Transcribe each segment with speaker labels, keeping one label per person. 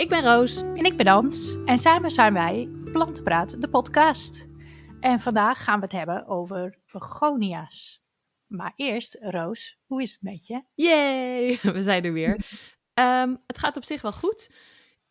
Speaker 1: Ik ben Roos.
Speaker 2: En ik ben Ans. En samen zijn wij Plantenpraat, de podcast. En vandaag gaan we het hebben over begonia's. Maar eerst, Roos, hoe is het met je?
Speaker 1: Yay, we zijn er weer. Ehm, het gaat op zich wel goed.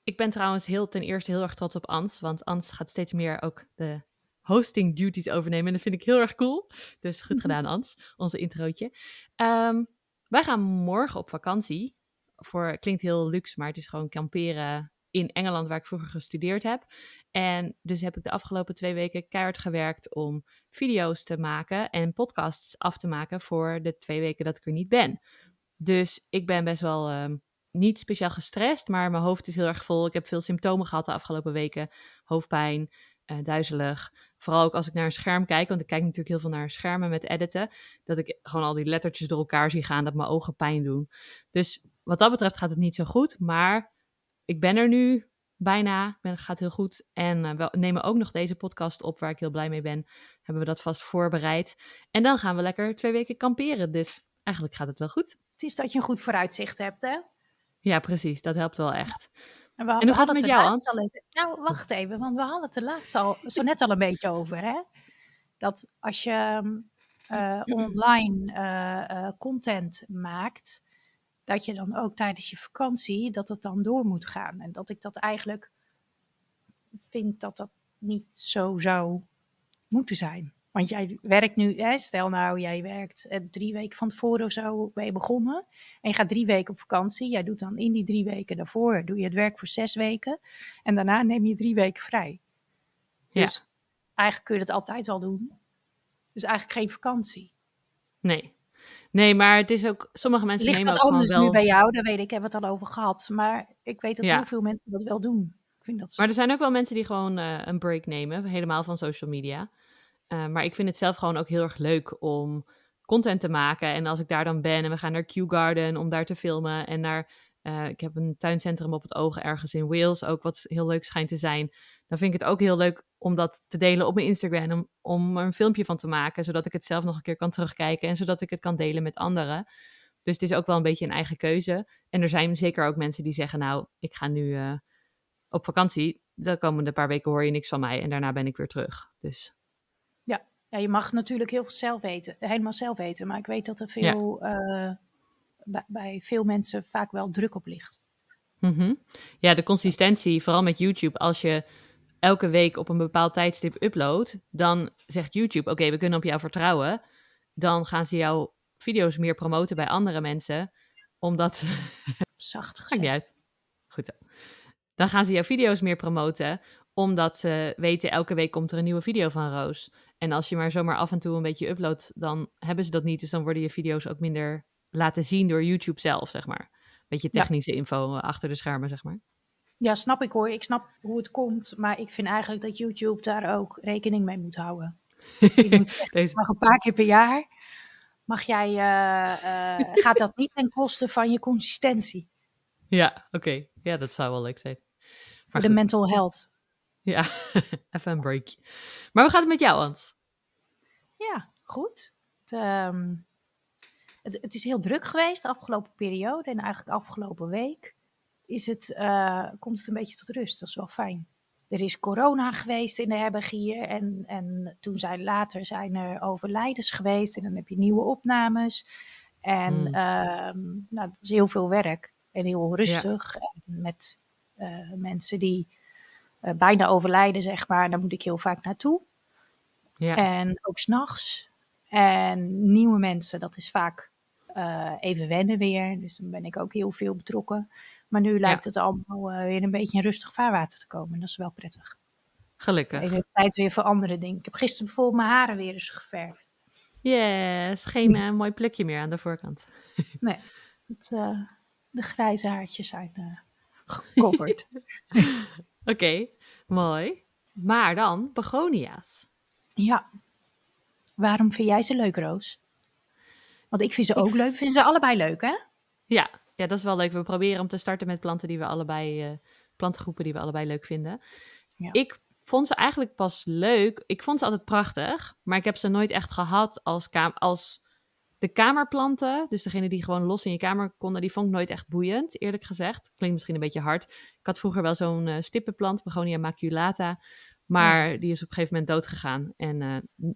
Speaker 1: Ik ben trouwens heel, ten eerste heel erg trots op Ans, want Ans gaat steeds meer ook de hosting duties overnemen. En dat vind ik heel erg cool. Dus goed gedaan, Ans, onze introotje. Ehm, wij gaan morgen op vakantie. Voor, klinkt heel luxe, maar het is gewoon kamperen in Engeland, waar ik vroeger gestudeerd heb. En dus heb ik de afgelopen twee weken keihard gewerkt om video's te maken en podcasts af te maken voor de twee weken dat ik er niet ben. Dus ik ben best wel ehm, niet speciaal gestrest, maar mijn hoofd is heel erg vol. Ik heb veel symptomen gehad de afgelopen weken. Hoofdpijn, uh, duizelig. Vooral ook als ik naar een scherm kijk, want ik kijk natuurlijk heel veel naar schermen met editen. Dat ik gewoon al die lettertjes door elkaar zie gaan, dat mijn ogen pijn doen. Dus wat dat betreft gaat het niet zo goed, maar ik ben er nu bijna. Het gaat heel goed. En uh, we nemen ook nog deze podcast op, waar ik heel blij mee ben. Hebben we dat vast voorbereid. En dan gaan we lekker twee weken kamperen. Dus eigenlijk gaat het wel goed.
Speaker 2: Het is dat je een goed vooruitzicht hebt, hè?
Speaker 1: Ja, precies. Dat helpt wel echt.
Speaker 2: En, we,
Speaker 1: en hoe gaat het met jou, Ant?
Speaker 2: Nou, wacht even, want we hadden het er laatst al zo net al een beetje over, hè? Dat als je uh, online uh, content maakt, dat je dan ook tijdens je vakantie, dat het dan door moet gaan. En dat ik dat eigenlijk vind dat dat niet zo zou moeten zijn. Want jij werkt nu, hè, stel nou, jij werkt eh, drie weken van tevoren of zo ben je begonnen. En je gaat drie weken op vakantie. Jij doet dan in die drie weken daarvoor, doe je het werk voor zes weken. En daarna neem je drie weken vrij.
Speaker 1: Ja.
Speaker 2: Dus eigenlijk kun je dat altijd wel doen. Dus eigenlijk geen vakantie.
Speaker 1: Nee. Nee, maar het is ook, sommige mensen
Speaker 2: Ligt
Speaker 1: nemen
Speaker 2: dat
Speaker 1: ook
Speaker 2: anders
Speaker 1: gewoon
Speaker 2: nu
Speaker 1: wel...
Speaker 2: bij jou? Daar weet ik, hebben we het al over gehad. Maar ik weet dat
Speaker 1: Ja.
Speaker 2: heel veel mensen dat wel doen. Ik vind dat
Speaker 1: Maar er zijn ook wel mensen die gewoon eh, een break nemen, helemaal van social media. Eh, maar ik vind het zelf gewoon ook heel erg leuk om content te maken. En als ik daar dan ben en we gaan naar Kew Garden om daar te filmen. En naar, eh, ik heb een tuincentrum op het oog ergens in Wales, ook wat heel leuk schijnt te zijn. Dan vind ik het ook heel leuk om dat te delen op mijn Instagram. Om, om er een filmpje van te maken, zodat ik het zelf nog een keer kan terugkijken. En zodat ik het kan delen met anderen. Dus het is ook wel een beetje een eigen keuze. En er zijn zeker ook mensen die zeggen, nou, ik ga nu eh, op vakantie. De komende paar weken hoor je niks van mij en daarna ben ik weer terug. Dus
Speaker 2: Ja, je mag natuurlijk heel veel zelf weten, helemaal zelf weten. Maar ik weet dat er veel, eh, bij, bij veel mensen vaak wel druk op ligt.
Speaker 1: mhm. ja, de consistentie, vooral met YouTube, als je elke week op een bepaald tijdstip uploadt, dan zegt YouTube, oké, we kunnen op jou vertrouwen. Dan gaan ze jouw video's meer promoten bij andere mensen, omdat...
Speaker 2: Zacht gezegd.
Speaker 1: niet uit. Goed. Dan gaan ze jouw video's meer promoten, omdat ze weten elke week komt er een nieuwe video van Roos. En als je maar zomaar af en toe een beetje uploadt, dan hebben ze dat niet. Dus dan worden je video's ook minder laten zien door YouTube zelf, zeg maar. Beetje
Speaker 2: Ja.
Speaker 1: technische info eh, achter de schermen, zeg maar.
Speaker 2: Ja, snap ik hoor. Ik snap hoe het komt. Maar ik vind eigenlijk dat YouTube daar ook rekening mee moet houden. Je moet zeggen,
Speaker 1: Deze,
Speaker 2: mag een paar keer per jaar. Mag jij, eh, eh, gaat dat niet ten koste van je consistentie.
Speaker 1: ja, oké. Ja, dat zou wel leuk zijn.
Speaker 2: Voor de
Speaker 1: goed,
Speaker 2: mental health.
Speaker 1: Ja, even een break. Maar hoe gaat het met jou, Ans?
Speaker 2: Ja, goed. Het, ehm, het, het is heel druk geweest de afgelopen periode. En eigenlijk afgelopen week is het, eh, komt het een beetje tot rust. Dat is wel fijn. Er is corona geweest in de herberg hier. En, en toen zijn later zijn er overlijdens geweest. En dan heb je nieuwe opnames. En
Speaker 1: Hmm.
Speaker 2: ehm, nou, dat is heel veel werk. En heel rustig. En met eh, mensen die eh, bijna overlijden, zeg maar. Daar moet ik heel vaak naartoe.
Speaker 1: Ja,
Speaker 2: En ook s'nachts. En nieuwe mensen, dat is vaak eh, even wennen weer. Dus dan ben ik ook heel veel betrokken. Maar nu lijkt het allemaal eh, weer een beetje in rustig vaarwater te komen. En dat is wel prettig.
Speaker 1: gelukkig.
Speaker 2: Even tijd weer voor andere dingen. Ik heb gisteren bijvoorbeeld mijn haren weer eens geverfd.
Speaker 1: Yes, geen mooi plukje meer aan de voorkant.
Speaker 2: Nee, het, de grijze haartjes zijn gecoverd.
Speaker 1: Oké, mooi. Maar dan begonia's.
Speaker 2: ja. Waarom vind jij ze leuk, Roos? Want ik vind ze ook leuk. Vinden ze allebei leuk, hè?
Speaker 1: Ja, ja, dat is wel leuk. We proberen om te starten met planten die we allebei, eh plantengroepen die we allebei leuk vinden.
Speaker 2: Ja.
Speaker 1: Ik vond ze eigenlijk pas leuk. Ik vond ze altijd prachtig, maar ik heb ze nooit echt gehad als, als de kamerplanten, dus degene die gewoon los in je kamer konden, die vond ik nooit echt boeiend, eerlijk gezegd. Klinkt misschien een beetje hard. Ik had vroeger wel zo'n uh, stippenplant, Begonia maculata, maar die is op een gegeven moment dood gegaan. En uh,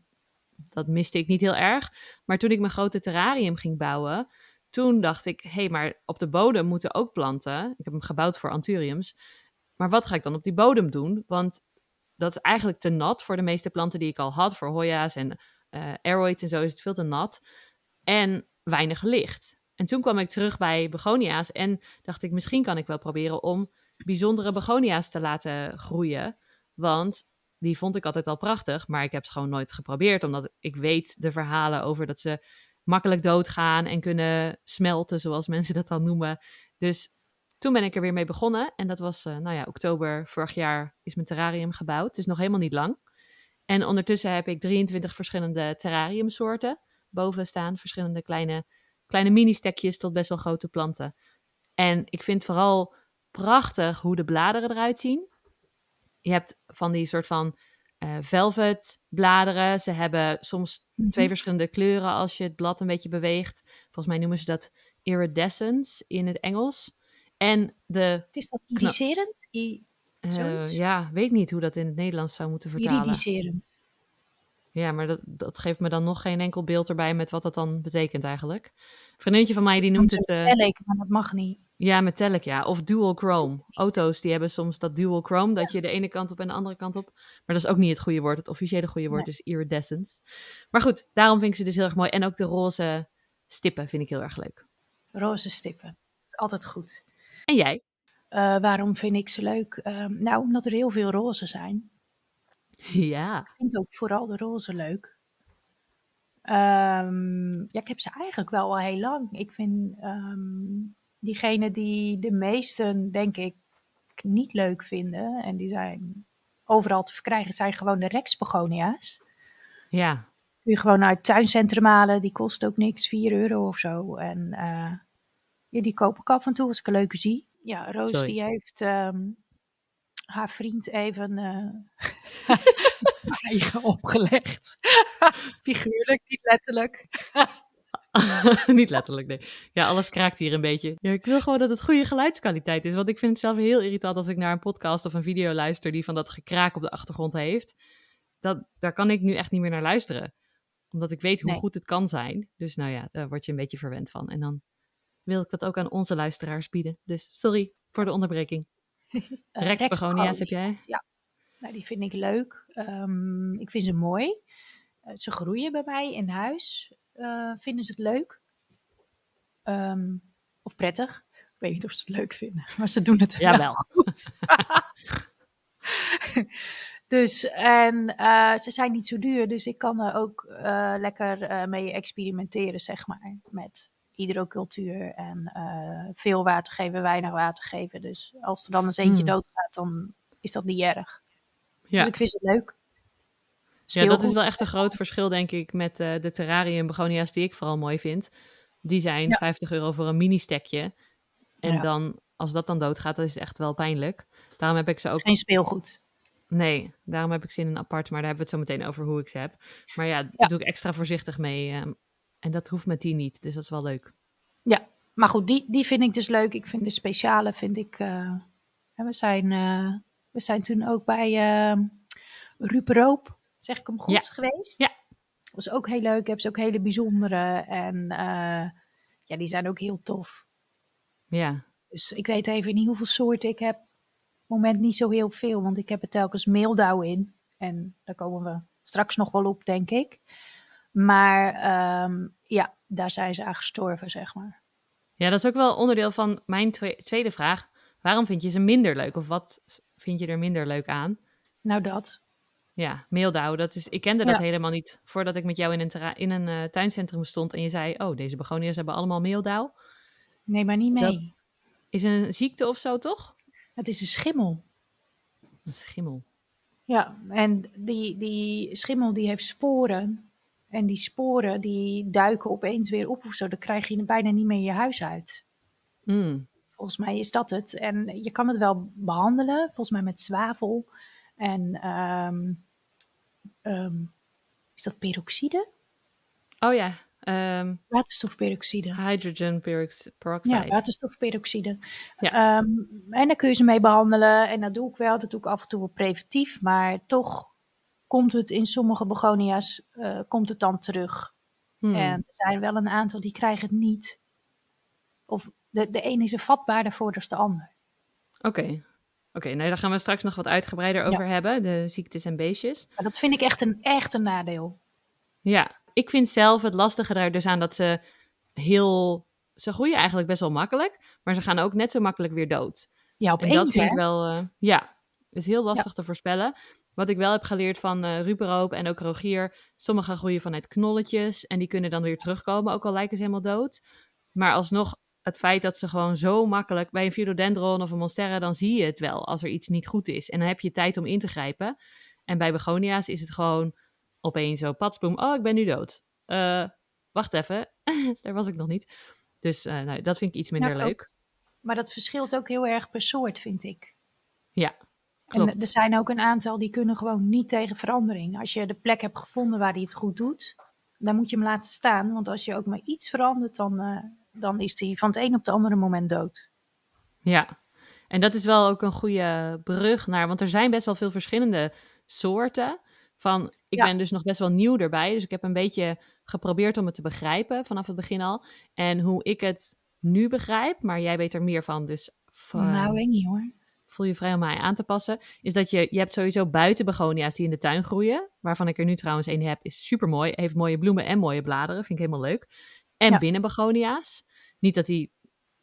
Speaker 1: dat miste ik niet heel erg. Maar toen ik mijn grote terrarium ging bouwen, toen dacht ik, hé, hey, maar op de bodem moeten ook planten. Ik heb hem gebouwd voor anthuriums. Maar wat ga ik dan op die bodem doen? Want dat is eigenlijk te nat voor de meeste planten die ik al had. Voor hoya's en uh, aeroids en zo is het veel te nat. En weinig licht. En toen kwam ik terug bij begonia's en dacht ik, misschien kan ik wel proberen om bijzondere begonia's te laten groeien. Want die vond ik altijd al prachtig, maar ik heb ze gewoon nooit geprobeerd, omdat ik weet de verhalen over dat ze makkelijk doodgaan en kunnen smelten, zoals mensen dat dan noemen. Dus toen ben ik er weer mee begonnen en dat was, uh, nou ja, oktober vorig jaar is mijn terrarium gebouwd, dus nog helemaal niet lang. En ondertussen heb ik 23 verschillende terrariumsoorten boven staan, verschillende kleine, kleine mini-stekjes tot best wel grote planten. En ik vind vooral prachtig hoe de bladeren eruit zien. Je hebt van die soort van uh, velvet bladeren. Ze hebben soms twee mhm. verschillende kleuren als je het blad een beetje beweegt. Volgens mij noemen ze dat iridescence in het Engels. En de...
Speaker 2: Is dat iriserend?
Speaker 1: uh, ja, weet niet hoe dat in het Nederlands zou moeten vertalen.
Speaker 2: Iriserend.
Speaker 1: Ja, maar dat, dat geeft me dan nog geen enkel beeld erbij met wat dat dan betekent eigenlijk. Een vriendinnetje van mij die noemt het...
Speaker 2: Uh, metallic, maar dat mag niet.
Speaker 1: Ja, metallic, ja. Of dual chrome. Auto's die hebben soms dat dual chrome, dat je de ene kant op en de andere kant op. Maar dat is ook niet het goede woord. Het officiële goede woord is iridescence. Maar goed, daarom vind ik ze dus heel erg mooi. En ook de roze stippen vind ik heel erg leuk.
Speaker 2: Roze stippen. Dat is altijd goed.
Speaker 1: En jij?
Speaker 2: Uh, waarom vind ik ze leuk? Uh, nou, omdat er heel veel roze zijn.
Speaker 1: Ja.
Speaker 2: Ik vind ook vooral de roze leuk. Um, ja, ik heb ze eigenlijk wel al heel lang. Ik vind um, diegene die de meesten, denk ik, niet leuk vinden. En die zijn overal te verkrijgen, zijn gewoon de Rex begonia's.
Speaker 1: Ja.
Speaker 2: Kun je gewoon uit het tuincentrum halen. Die kost ook niks, 4 euro of zo. En uh, ja, die koop ik af en toe als ik een leuke zie. Ja, Roos Sorry. die heeft um, haar vriend even uh, eigen opgelegd. Figuurlijk, niet letterlijk.
Speaker 1: niet letterlijk, nee. Ja, alles kraakt hier een beetje. Ja, ik wil gewoon dat het goede geluidskwaliteit is. Want ik vind het zelf heel irritant als ik naar een podcast of een video luister die van dat gekraak op de achtergrond heeft. Dat, daar kan ik nu echt niet meer naar luisteren. Omdat ik weet hoe nee. goed het kan zijn. Dus nou ja, daar word je een beetje verwend van. En dan wil ik dat ook aan onze luisteraars bieden. Dus sorry voor de onderbreking. Uh, Rex begonia's heb jij?
Speaker 2: Ja, nou, die vind ik leuk. Um, ik vind ze mooi. Uh, ze groeien bij mij in huis. Uh, vinden ze het leuk? Um, of prettig? Ik weet niet of ze het leuk vinden, maar ze doen het
Speaker 1: ja, wel
Speaker 2: goed. dus, en ze zijn niet zo duur, dus ik kan er ook lekker mee experimenteren, zeg maar. Met hydrocultuur en uh, veel water geven, weinig water geven. Dus als er dan eens eentje mm. doodgaat, dan is dat niet erg. Ja. Dus ik vind het leuk.
Speaker 1: Ja, dat is wel echt een groot verschil, denk ik, met uh, de terrarium begonia's die ik vooral mooi vind. Die zijn ja. 50 euro voor een mini-stekje. En ja. dan, als dat dan doodgaat, dan is het echt wel pijnlijk. Daarom heb ik ze ook...
Speaker 2: Geen speelgoed.
Speaker 1: Nee, daarom heb ik ze in een apart, maar daar hebben we het zo meteen over hoe ik ze heb. Maar ja, daar doe ik extra voorzichtig mee. Um, en dat hoeft met die niet, dus dat is wel leuk.
Speaker 2: Ja, maar goed, die, die vind ik dus leuk. Ik vind de speciale, vind ik... Uh, we, zijn, uh, we zijn toen ook bij uh, Roop, zeg ik hem goed,
Speaker 1: ja.
Speaker 2: geweest.
Speaker 1: Ja.
Speaker 2: Dat was ook heel leuk. Ik heb ze ook hele bijzondere. En ja, die zijn ook heel tof.
Speaker 1: Ja.
Speaker 2: Dus ik weet even niet hoeveel soorten ik heb. Op het moment niet zo heel veel, want ik heb er telkens meeldauw in. En daar komen we straks nog wel op, denk ik. Maar um, ja, daar zijn ze aan gestorven, zeg maar.
Speaker 1: Ja, dat is ook wel onderdeel van mijn tweede vraag. Waarom vind je ze minder leuk? Of wat vind je er minder leuk aan?
Speaker 2: Nou, dat.
Speaker 1: Ja, meeldauw. Dat is, ik kende dat ja. helemaal niet voordat ik met jou in een, in een uh, tuincentrum stond en je zei: Oh, deze begonia's hebben allemaal meeldauw.
Speaker 2: Nee, maar niet mee. Dat
Speaker 1: is een ziekte of zo, toch?
Speaker 2: Het is een schimmel.
Speaker 1: Een schimmel.
Speaker 2: Ja, en die, die schimmel die heeft sporen. En die sporen die duiken opeens weer op of zo. Dan krijg je bijna niet meer je huis uit.
Speaker 1: Mm.
Speaker 2: Volgens mij is dat het. En je kan het wel behandelen, volgens mij met zwavel. En um, um, is dat peroxide?
Speaker 1: Oh ja, Ehm,
Speaker 2: Waterstofperoxide.
Speaker 1: hydrogen perox- peroxide.
Speaker 2: Ja, waterstofperoxide.
Speaker 1: Ja.
Speaker 2: Ehm, en daar kun je ze mee behandelen. En dat doe ik wel. Dat doe ik af en toe wel preventief. Maar toch komt het in sommige begonia's eh, komt het dan terug.
Speaker 1: Hmm.
Speaker 2: En er zijn wel een aantal die krijgen het niet. Of de, de een is er vatbaarder voor dan de ander.
Speaker 1: Oké. Oké, nou daar gaan we straks nog wat uitgebreider
Speaker 2: Ja.
Speaker 1: over hebben, de ziektes en beestjes.
Speaker 2: Maar dat vind ik echt een, echt een nadeel.
Speaker 1: Ja, ik vind zelf het lastige daar dus aan dat ze heel... Ze groeien eigenlijk best wel makkelijk, maar ze gaan ook net zo makkelijk weer dood.
Speaker 2: Ja,
Speaker 1: En dat
Speaker 2: opeens
Speaker 1: vind ik wel, eh, ja, is heel lastig te voorspellen. Wat ik wel heb geleerd van Ruperoop en ook Rogier, sommige groeien vanuit knolletjes en die kunnen dan weer terugkomen, ook al lijken ze helemaal dood. Maar alsnog, het feit dat ze gewoon zo makkelijk, bij een philodendron of een monstera, dan zie je het wel als er iets niet goed is. En dan heb je tijd om in te grijpen. En bij begonia's is het gewoon opeens zo, patsboom, oh, ik ben nu dood. Eh, wacht even, daar was ik nog niet. Dus eh, nou, dat vind ik iets minder
Speaker 2: ook.
Speaker 1: leuk.
Speaker 2: Maar dat verschilt ook heel erg per soort, vind ik.
Speaker 1: Ja,
Speaker 2: En er zijn ook een aantal die kunnen gewoon niet tegen verandering. Als je de plek hebt gevonden waar die het goed doet, dan moet je hem laten staan. Want als je ook maar iets verandert, dan, eh, dan is die van het een op het andere moment dood.
Speaker 1: Ja, en dat is wel ook een goede brug naar, want er zijn best wel veel verschillende soorten. Van, ik
Speaker 2: Ja.
Speaker 1: ben dus nog best wel nieuw erbij, dus ik heb een beetje geprobeerd om het te begrijpen vanaf het begin al. En hoe ik het nu begrijp, maar jij weet er meer van, dus
Speaker 2: Nou, weet niet hoor.
Speaker 1: Voel je vrij om mij aan te passen, is dat je, je hebt sowieso buitenbegonia's die in de tuin groeien, waarvan ik er nu trouwens een heb, is super mooi, heeft mooie bloemen en mooie bladeren, vind ik helemaal leuk. En
Speaker 2: Ja.
Speaker 1: binnenbegonia's, niet dat die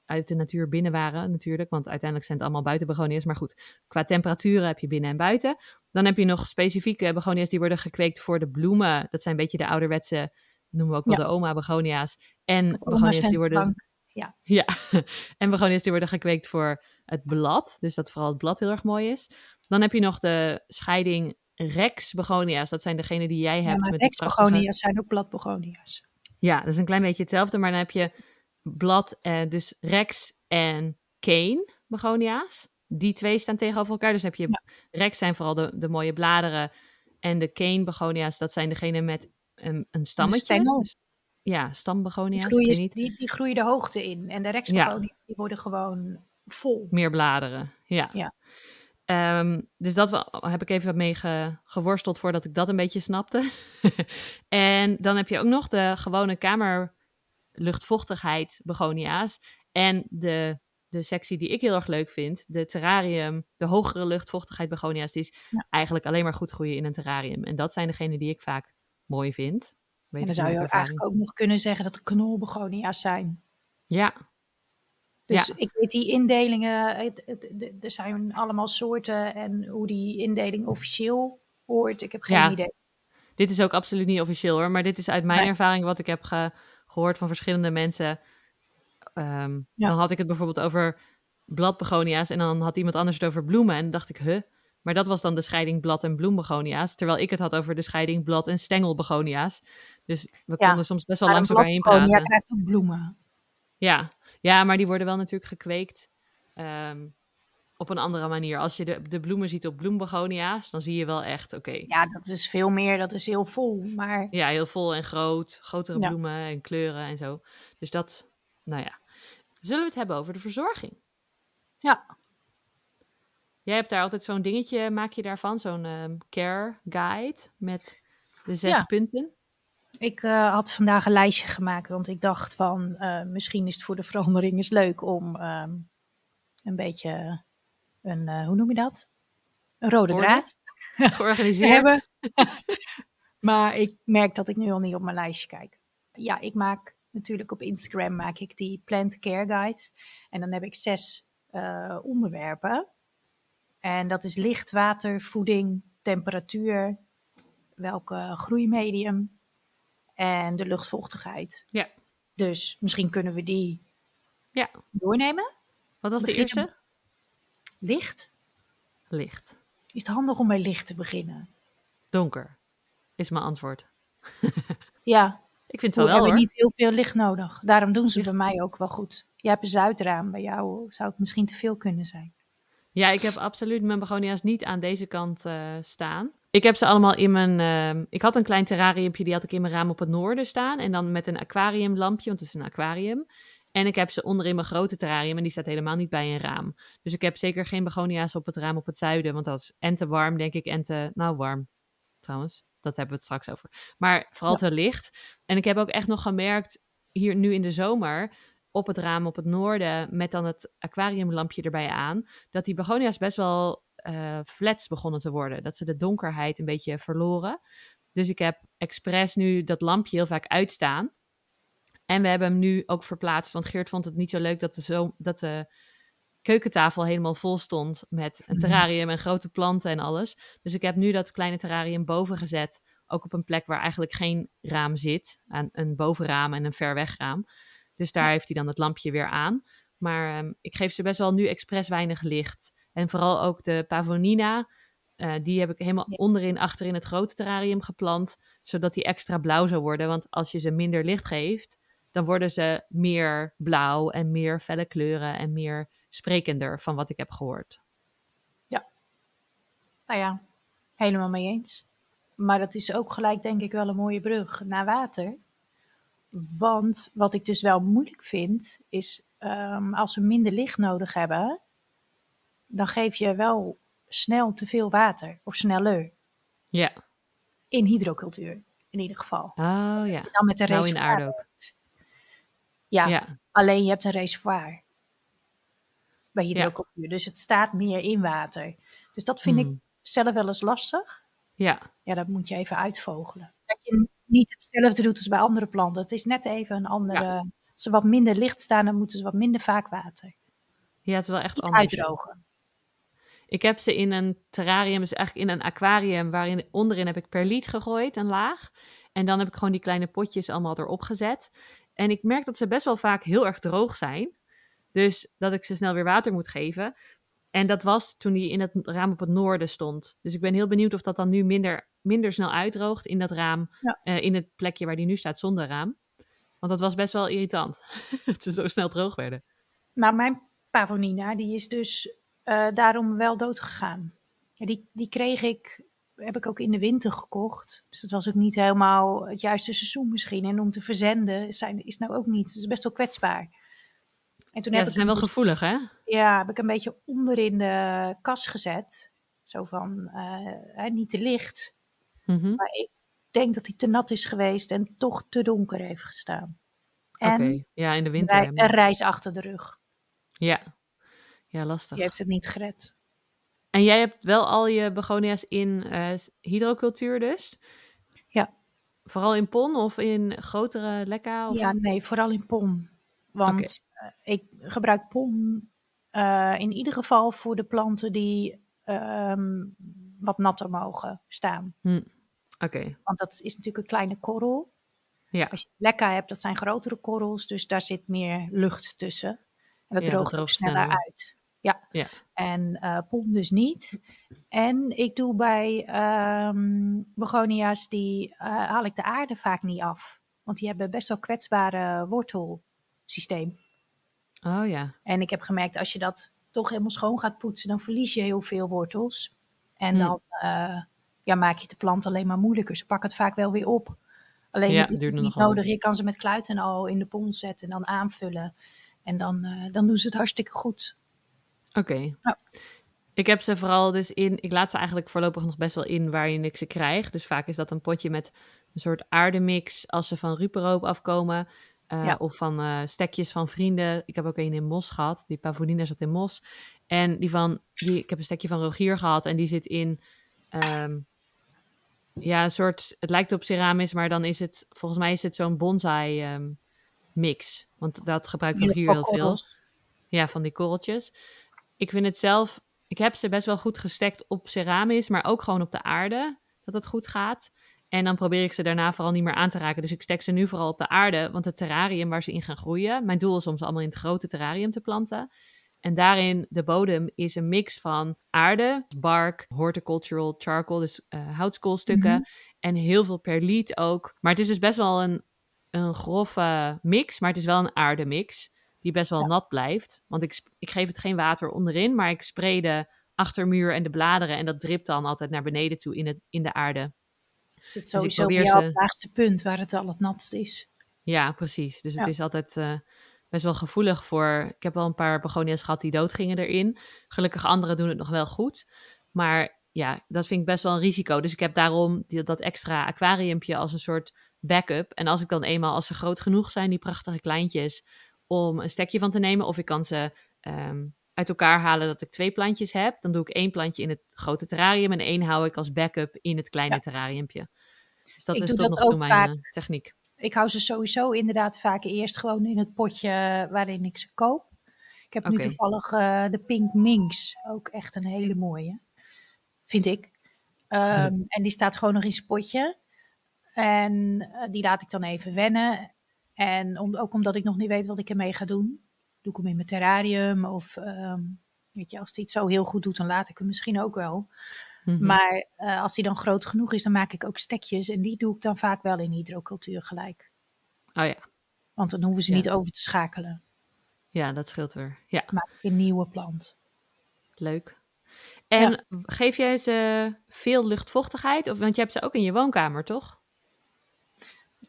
Speaker 1: uit de natuur binnen waren natuurlijk, want uiteindelijk zijn het allemaal buitenbegonia's, maar goed, qua temperaturen heb je binnen en buiten. Dan heb je nog specifieke begonia's die worden gekweekt voor de bloemen, dat zijn een beetje de ouderwetse, noemen we ook wel
Speaker 2: Ja.
Speaker 1: de oma begonia's, en begonia's die worden...
Speaker 2: vensterbank.
Speaker 1: Ja, en begonia's die worden gekweekt voor het blad. Dus dat vooral het blad heel erg mooi is. Dan heb je nog de scheiding Rex begonia's. Dat zijn degene die jij
Speaker 2: Ja,
Speaker 1: hebt.
Speaker 2: maar
Speaker 1: met die prachtige-
Speaker 2: rexbegonia's zijn ook bladbegonia's.
Speaker 1: Ja, dat is een klein beetje hetzelfde. Maar dan heb je blad, eh, dus Rex en Cane begonia's. Die twee staan tegenover elkaar. Dus heb je
Speaker 2: Ja.
Speaker 1: Rex zijn vooral de, de mooie bladeren. En de Cane begonia's, dat zijn degene met een, een stammetje. Dus- ja,
Speaker 2: Die
Speaker 1: stambegonia's. Ik
Speaker 2: groeien, die, die groeien de hoogte in. En de rexbegonia's die worden gewoon vol.
Speaker 1: Meer bladeren, ja.
Speaker 2: Ja.
Speaker 1: Ehm, dus dat wel- heb ik even mee ge- geworsteld voordat ik dat een beetje snapte. en dan heb je ook nog de gewone kamerluchtvochtigheid begonia's. En de, de sectie die ik heel erg leuk vind, de terrarium, de hogere luchtvochtigheid begonia's, die is
Speaker 2: Ja.
Speaker 1: eigenlijk alleen maar goed groeien in een terrarium. En dat zijn degenen die ik vaak mooi vind. Weet
Speaker 2: En dan zou je
Speaker 1: ervaring.
Speaker 2: eigenlijk ook nog kunnen zeggen dat de knolbegonia's zijn.
Speaker 1: Ja,
Speaker 2: Dus
Speaker 1: Ja.
Speaker 2: ik weet die indelingen, het- het- de- er zijn allemaal soorten en hoe die indeling officieel hoort, ik heb geen
Speaker 1: Ja.
Speaker 2: idee.
Speaker 1: Dit is ook absoluut niet officieel hoor, maar dit is uit mijn
Speaker 2: Nee.
Speaker 1: ervaring wat ik heb ge- gehoord van verschillende mensen. Ehm,
Speaker 2: Ja.
Speaker 1: Dan had ik het bijvoorbeeld over bladbegonia's en dan had iemand anders het over bloemen en dan dacht ik, huh? Maar dat was dan de scheiding blad- en bloembegonia's, terwijl ik het had over de scheiding blad- en stengelbegonia's. Dus we
Speaker 2: Ja,
Speaker 1: konden soms best wel langs elkaar heen praten.
Speaker 2: krijgt ook bloemen.
Speaker 1: Ja. Ja, maar die worden wel natuurlijk gekweekt ehm, op een andere manier. Als je de, de bloemen ziet op bloembegonia's, dan zie je wel echt, oké,
Speaker 2: Ja, dat is veel meer, dat is heel vol. Maar
Speaker 1: Ja, heel vol en groot. Grotere
Speaker 2: Ja.
Speaker 1: bloemen en kleuren en zo. Dus dat, nou ja. Zullen we het hebben over de verzorging?
Speaker 2: ja,
Speaker 1: Jij hebt daar altijd zo'n dingetje, maak je daarvan? Zo'n ehm, care guide met de zes
Speaker 2: Ja.
Speaker 1: punten?
Speaker 2: Ik eh, had vandaag een lijstje gemaakt, want ik dacht van eh, misschien is het voor de verandering eens leuk om ehm, een beetje een, eh, hoe noem je dat? Een rode
Speaker 1: Orde?
Speaker 2: draad te hebben. maar ik merk dat ik nu al niet op mijn lijstje kijk. Ja, ik maak natuurlijk op Instagram maak ik die plant care guides. En dan heb ik zes onderwerpen. En dat is licht, water, voeding, temperatuur, welke groeimedium en de luchtvochtigheid.
Speaker 1: Ja.
Speaker 2: Dus misschien kunnen we die
Speaker 1: Ja.
Speaker 2: doornemen.
Speaker 1: Wat was de eerste?
Speaker 2: Licht.
Speaker 1: Licht.
Speaker 2: Is het handig om bij licht te beginnen?
Speaker 1: Donker. Is mijn antwoord.
Speaker 2: Ja,
Speaker 1: Ik vind
Speaker 2: we
Speaker 1: het wel wel
Speaker 2: hebben
Speaker 1: hoor.
Speaker 2: niet heel veel licht nodig. Daarom doen ze bij mij ook wel goed. Jij hebt een zuidraam. Bij jou zou het misschien te veel kunnen zijn.
Speaker 1: Ja, ik heb absoluut mijn begonia's niet aan deze kant eh, staan. Ik heb ze allemaal in mijn. ehm, ik had een klein terrariumpje, die had ik in mijn raam op het noorden staan. En dan met een aquariumlampje, want het is een aquarium. En ik heb ze onder in mijn grote terrarium en die staat helemaal niet bij een raam. Dus ik heb zeker geen begonia's op het raam op het zuiden, want dat is en te warm, denk ik, en te. Nou, warm trouwens. Dat hebben we het straks over. Maar vooral
Speaker 2: Ja.
Speaker 1: te licht. En ik heb ook echt nog gemerkt, hier nu in de zomer, op het raam op het noorden, met dan het aquariumlampje erbij aan, dat die begonia's best wel eh, flats begonnen te worden. Dat ze de donkerheid een beetje verloren. Dus ik heb expres nu dat lampje heel vaak uitstaan. En we hebben hem nu ook verplaatst, want Geert vond het niet zo leuk dat de, zo, dat de keukentafel helemaal vol stond met een
Speaker 2: Mhm.
Speaker 1: terrarium en grote planten en alles. Dus ik heb nu dat kleine terrarium boven gezet, ook op een plek waar eigenlijk geen raam zit, aan een bovenraam en een ver weg raam. Dus daar heeft hij dan het lampje weer aan. Maar ehm, ik geef ze best wel nu expres weinig licht. En vooral ook de pavonina, eh, die heb ik helemaal
Speaker 2: Ja.
Speaker 1: onderin, achterin het grote terrarium geplant, zodat die extra blauw zou worden. Want als je ze minder licht geeft, dan worden ze meer blauw en meer felle kleuren en meer sprekender van wat ik heb gehoord.
Speaker 2: Nou ja, helemaal mee eens. Maar dat is ook gelijk denk ik wel een mooie brug naar water. Want wat ik dus wel moeilijk vind, is ehm, als we minder licht nodig hebben, dan geef je wel snel te veel water. Of sneller.
Speaker 1: Ja.
Speaker 2: In hydrocultuur, in ieder geval.
Speaker 1: Oh ja.
Speaker 2: Dan met een
Speaker 1: Nou in
Speaker 2: reservoir. hebt. Ja,
Speaker 1: Ja.
Speaker 2: alleen je hebt een reservoir bij hydrocultuur. Dus het staat meer in water. Dus dat vind ik
Speaker 1: Hmm.
Speaker 2: zelf wel eens lastig.
Speaker 1: Ja.
Speaker 2: Ja, dat moet je even uitvogelen. Dat je niet hetzelfde doet als bij andere planten. Het is net even een andere. Als ze wat minder licht staan, dan moeten ze wat minder vaak water.
Speaker 1: Ja, het is wel echt
Speaker 2: Niet
Speaker 1: anders.
Speaker 2: uitdrogen.
Speaker 1: Ik heb ze in een terrarium, dus eigenlijk in een aquarium, waarin onderin heb ik perliet gegooid, een laag. En dan heb ik gewoon die kleine potjes allemaal erop gezet. En ik merk dat ze best wel vaak heel erg droog zijn. Dus dat ik ze snel weer water moet geven. En dat was toen die in het raam op het noorden stond. Dus ik ben heel benieuwd of dat dan nu minder, minder snel uitdroogt in dat raam.
Speaker 2: Ja.
Speaker 1: eh, in het plekje waar die nu staat zonder raam. Want dat was best wel irritant. dat ze zo snel droog werden.
Speaker 2: Maar mijn pavonina, die is dus eh, daarom wel dood gegaan. Ja, Die, die kreeg ik, heb ik ook in de winter gekocht. Dus dat was ook niet helemaal het juiste seizoen misschien. En om te verzenden zijn, is nou ook niet. Het is best wel kwetsbaar. En toen
Speaker 1: Ja,
Speaker 2: heb
Speaker 1: ze
Speaker 2: ik
Speaker 1: zijn wel gevoelig, hè?
Speaker 2: Ja, heb ik een beetje onder in de kas gezet. Zo van, eh, niet te licht.
Speaker 1: Mhm.
Speaker 2: Maar ik denk dat hij te nat is geweest en toch te donker heeft gestaan.
Speaker 1: Oké, ja, in de winter.
Speaker 2: een reis achter de rug.
Speaker 1: Ja. Ja, lastig.
Speaker 2: Die heeft het niet gered.
Speaker 1: En jij hebt wel al je begonia's in eh, hydrocultuur dus?
Speaker 2: Ja.
Speaker 1: Vooral in pon of in grotere lekka? Of...
Speaker 2: Ja, nee, vooral in pom. Want eh, ik gebruik pom eh, in ieder geval voor de planten die ehm, wat natter mogen staan.
Speaker 1: Oké,
Speaker 2: Want dat is natuurlijk een kleine korrel.
Speaker 1: ja.
Speaker 2: Als je lekka hebt, dat zijn grotere korrels, dus daar zit meer lucht tussen. En dat
Speaker 1: Ja,
Speaker 2: droogt ook sneller. uit. Ja.
Speaker 1: Ja.
Speaker 2: En pom dus niet. En ik doe bij ehm begonia's, die eh, haal ik de aarde vaak niet af. Want die hebben best wel kwetsbare wortelsysteem.
Speaker 1: Oh ja.
Speaker 2: En ik heb gemerkt, als je dat toch helemaal schoon gaat poetsen, dan verlies je heel veel wortels. En
Speaker 1: Hmm.
Speaker 2: dan eh, ja, maak je de plant alleen maar moeilijker. Ze pakken het vaak wel weer op. Alleen
Speaker 1: Ja,
Speaker 2: het is
Speaker 1: duurt
Speaker 2: niet nodig. Je kan ze met kluit en al in de pond zetten en dan aanvullen. En dan, dan doen ze het hartstikke goed.
Speaker 1: Oké.
Speaker 2: Ja.
Speaker 1: Ik heb ze vooral dus in, ik laat ze eigenlijk voorlopig nog best wel in waarin ik ze krijg. Dus vaak is dat een potje met een soort aardemix als ze van ruperoop afkomen. eh,
Speaker 2: Ja.
Speaker 1: Of van eh, stekjes van vrienden. Ik heb ook een in mos gehad. Die pavonina zat in mos. En die van, die, ik heb een stekje van Rogier gehad. En die zit in, ehm, ja, een soort, het lijkt op ceramis, maar dan is het, volgens mij is het zo'n bonsai ehm, mix. Want dat gebruikt Rogier heel veel. Ja, van die korreltjes. Ik vind het zelf, ik heb ze best wel goed gestekt op ceramis, maar ook gewoon op de aarde, dat het goed gaat. En dan probeer ik ze daarna vooral niet meer aan te raken. Dus ik stek ze nu vooral op de aarde, want het terrarium waar ze in gaan groeien, mijn doel is om ze allemaal in het grote terrarium te planten. En daarin, de bodem is een mix van aarde, bark, horticultural charcoal, dus eh houtskoolstukken.
Speaker 2: Mhm.
Speaker 1: En heel veel perliet ook. Maar het is dus best wel een, een grove mix, maar het is wel een aardemix die best wel
Speaker 2: Ja.
Speaker 1: nat blijft. Want ik, ik geef het geen water onderin, maar ik spray de achtermuur en de bladeren. En dat dript dan altijd naar beneden toe in, het, in de aarde.
Speaker 2: Is het sowieso
Speaker 1: ze-
Speaker 2: het laagste punt waar het al het natst is?
Speaker 1: Ja, precies. Dus het is altijd eh, best wel gevoelig voor. Ik heb wel een paar begonia's gehad die doodgingen erin. Gelukkig anderen doen het nog wel goed. Maar ja, dat vind ik best wel een risico. Dus ik heb daarom die, dat extra aquariumpje als een soort backup. En als ik dan eenmaal, als ze groot genoeg zijn, die prachtige kleintjes, om een stekje van te nemen. Of ik kan ze ehm, uit elkaar halen dat ik twee plantjes heb. Dan doe ik één plantje in het grote terrarium en één hou ik als backup in het kleine
Speaker 2: Ja.
Speaker 1: terrariumpje. Dus dat
Speaker 2: Ik
Speaker 1: is
Speaker 2: dat
Speaker 1: nog toe
Speaker 2: ook
Speaker 1: mijn
Speaker 2: vaak.
Speaker 1: eh, techniek.
Speaker 2: Ik hou ze sowieso inderdaad vaak eerst gewoon in het potje waarin ik ze koop. Ik heb nu toevallig eh, de Pink Minx, ook echt een hele mooie, vind ik. Ehm, en die staat gewoon nog in zijn potje. En eh, die laat ik dan even wennen. En om, ook omdat ik nog niet weet wat ik ermee ga doen, doe ik hem in mijn terrarium. Of ehm, weet je, als hij het zo heel goed doet, dan laat ik hem misschien ook wel.
Speaker 1: Mhm.
Speaker 2: Maar eh, als die dan groot genoeg is, dan maak ik ook stekjes. En die doe ik dan vaak wel in hydrocultuur gelijk.
Speaker 1: Oh ja.
Speaker 2: Want dan hoeven ze
Speaker 1: Ja.
Speaker 2: niet over te schakelen.
Speaker 1: Ja, dat scheelt weer. Ja,
Speaker 2: maak ik een nieuwe plant.
Speaker 1: leuk. En geef jij ze veel luchtvochtigheid? Of, want je hebt ze ook in je woonkamer, toch?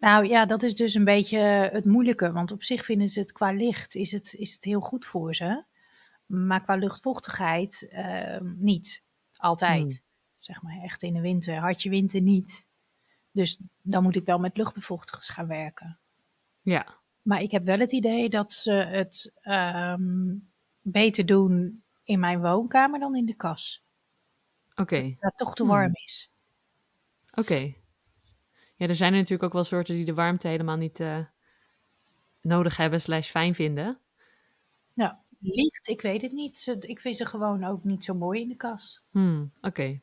Speaker 2: Nou ja, dat is dus een beetje het moeilijke. Want op zich vinden ze het qua licht is het, is het heel goed voor ze. Maar qua luchtvochtigheid ehm, niet. Altijd. Zeg maar echt in de winter. Hartje winter niet. Dus dan moet ik wel met luchtbevochtigers gaan werken.
Speaker 1: Ja.
Speaker 2: Maar ik heb wel het idee dat ze het ehm, beter doen in mijn woonkamer dan in de kas.
Speaker 1: Oké.
Speaker 2: Dat het toch te
Speaker 1: Hmm.
Speaker 2: warm is.
Speaker 1: Oké. Ja, er zijn er natuurlijk ook wel soorten die de warmte helemaal niet eh, nodig hebben slash fijn vinden.
Speaker 2: Nou, licht, ik weet het niet. Ik vind ze gewoon ook niet zo mooi in de kas.
Speaker 1: Hmm, Oké.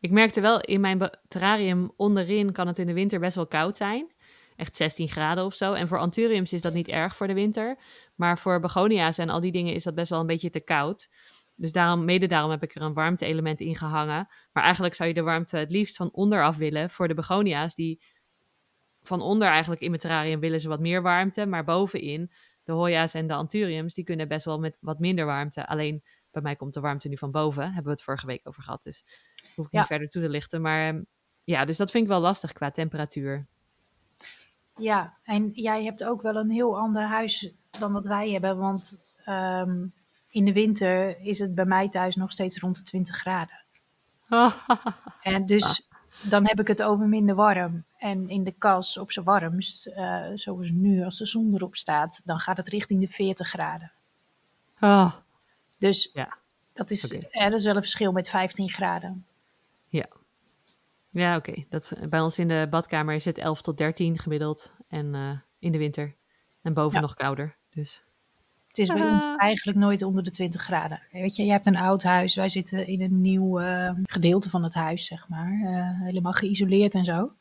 Speaker 1: Ik merkte wel, in mijn terrarium onderin kan het in de winter best wel koud zijn. Echt 16 graden of zo. En voor anthuriums is dat niet erg voor de winter. Maar voor begonia's en al die dingen is dat best wel een beetje te koud. Dus daarom, mede daarom heb ik er een warmte-element in gehangen. Maar eigenlijk zou je de warmte het liefst van onderaf willen voor de begonia's. Die van onder eigenlijk in mijn terrarium willen ze wat meer warmte. Maar bovenin, de hoya's en de anthuriums, die kunnen best wel met wat minder warmte. Alleen bij mij komt de warmte nu van boven. Hebben we het vorige week over gehad. Dus hoef ik
Speaker 2: Ja.
Speaker 1: niet verder toe te lichten. Maar ehm, ja, dus dat vind ik wel lastig qua temperatuur.
Speaker 2: Ja, en jij hebt ook wel een heel ander huis dan wat wij hebben. Want ehm, in de winter is het bij mij thuis nog steeds rond de 20 graden. En dus dan heb ik het over minder warm. En in de kas op zijn warmst, eh, zoals nu als de zon erop staat, dan gaat het richting de 40 graden.
Speaker 1: Ah,
Speaker 2: Dus
Speaker 1: Ja.
Speaker 2: dat, is, eh, dat is wel een verschil met 15 graden.
Speaker 1: ja, oké. Dat Bij ons in de badkamer is het 11 tot 13 gemiddeld. En eh, in de winter. En boven
Speaker 2: Ja.
Speaker 1: nog kouder. Dus
Speaker 2: Het is bij ons eigenlijk nooit onder de 20 graden. Weet je, jij hebt een oud huis. Wij zitten in een nieuw eh, gedeelte van het huis, zeg maar. Eh, helemaal geïsoleerd en zo.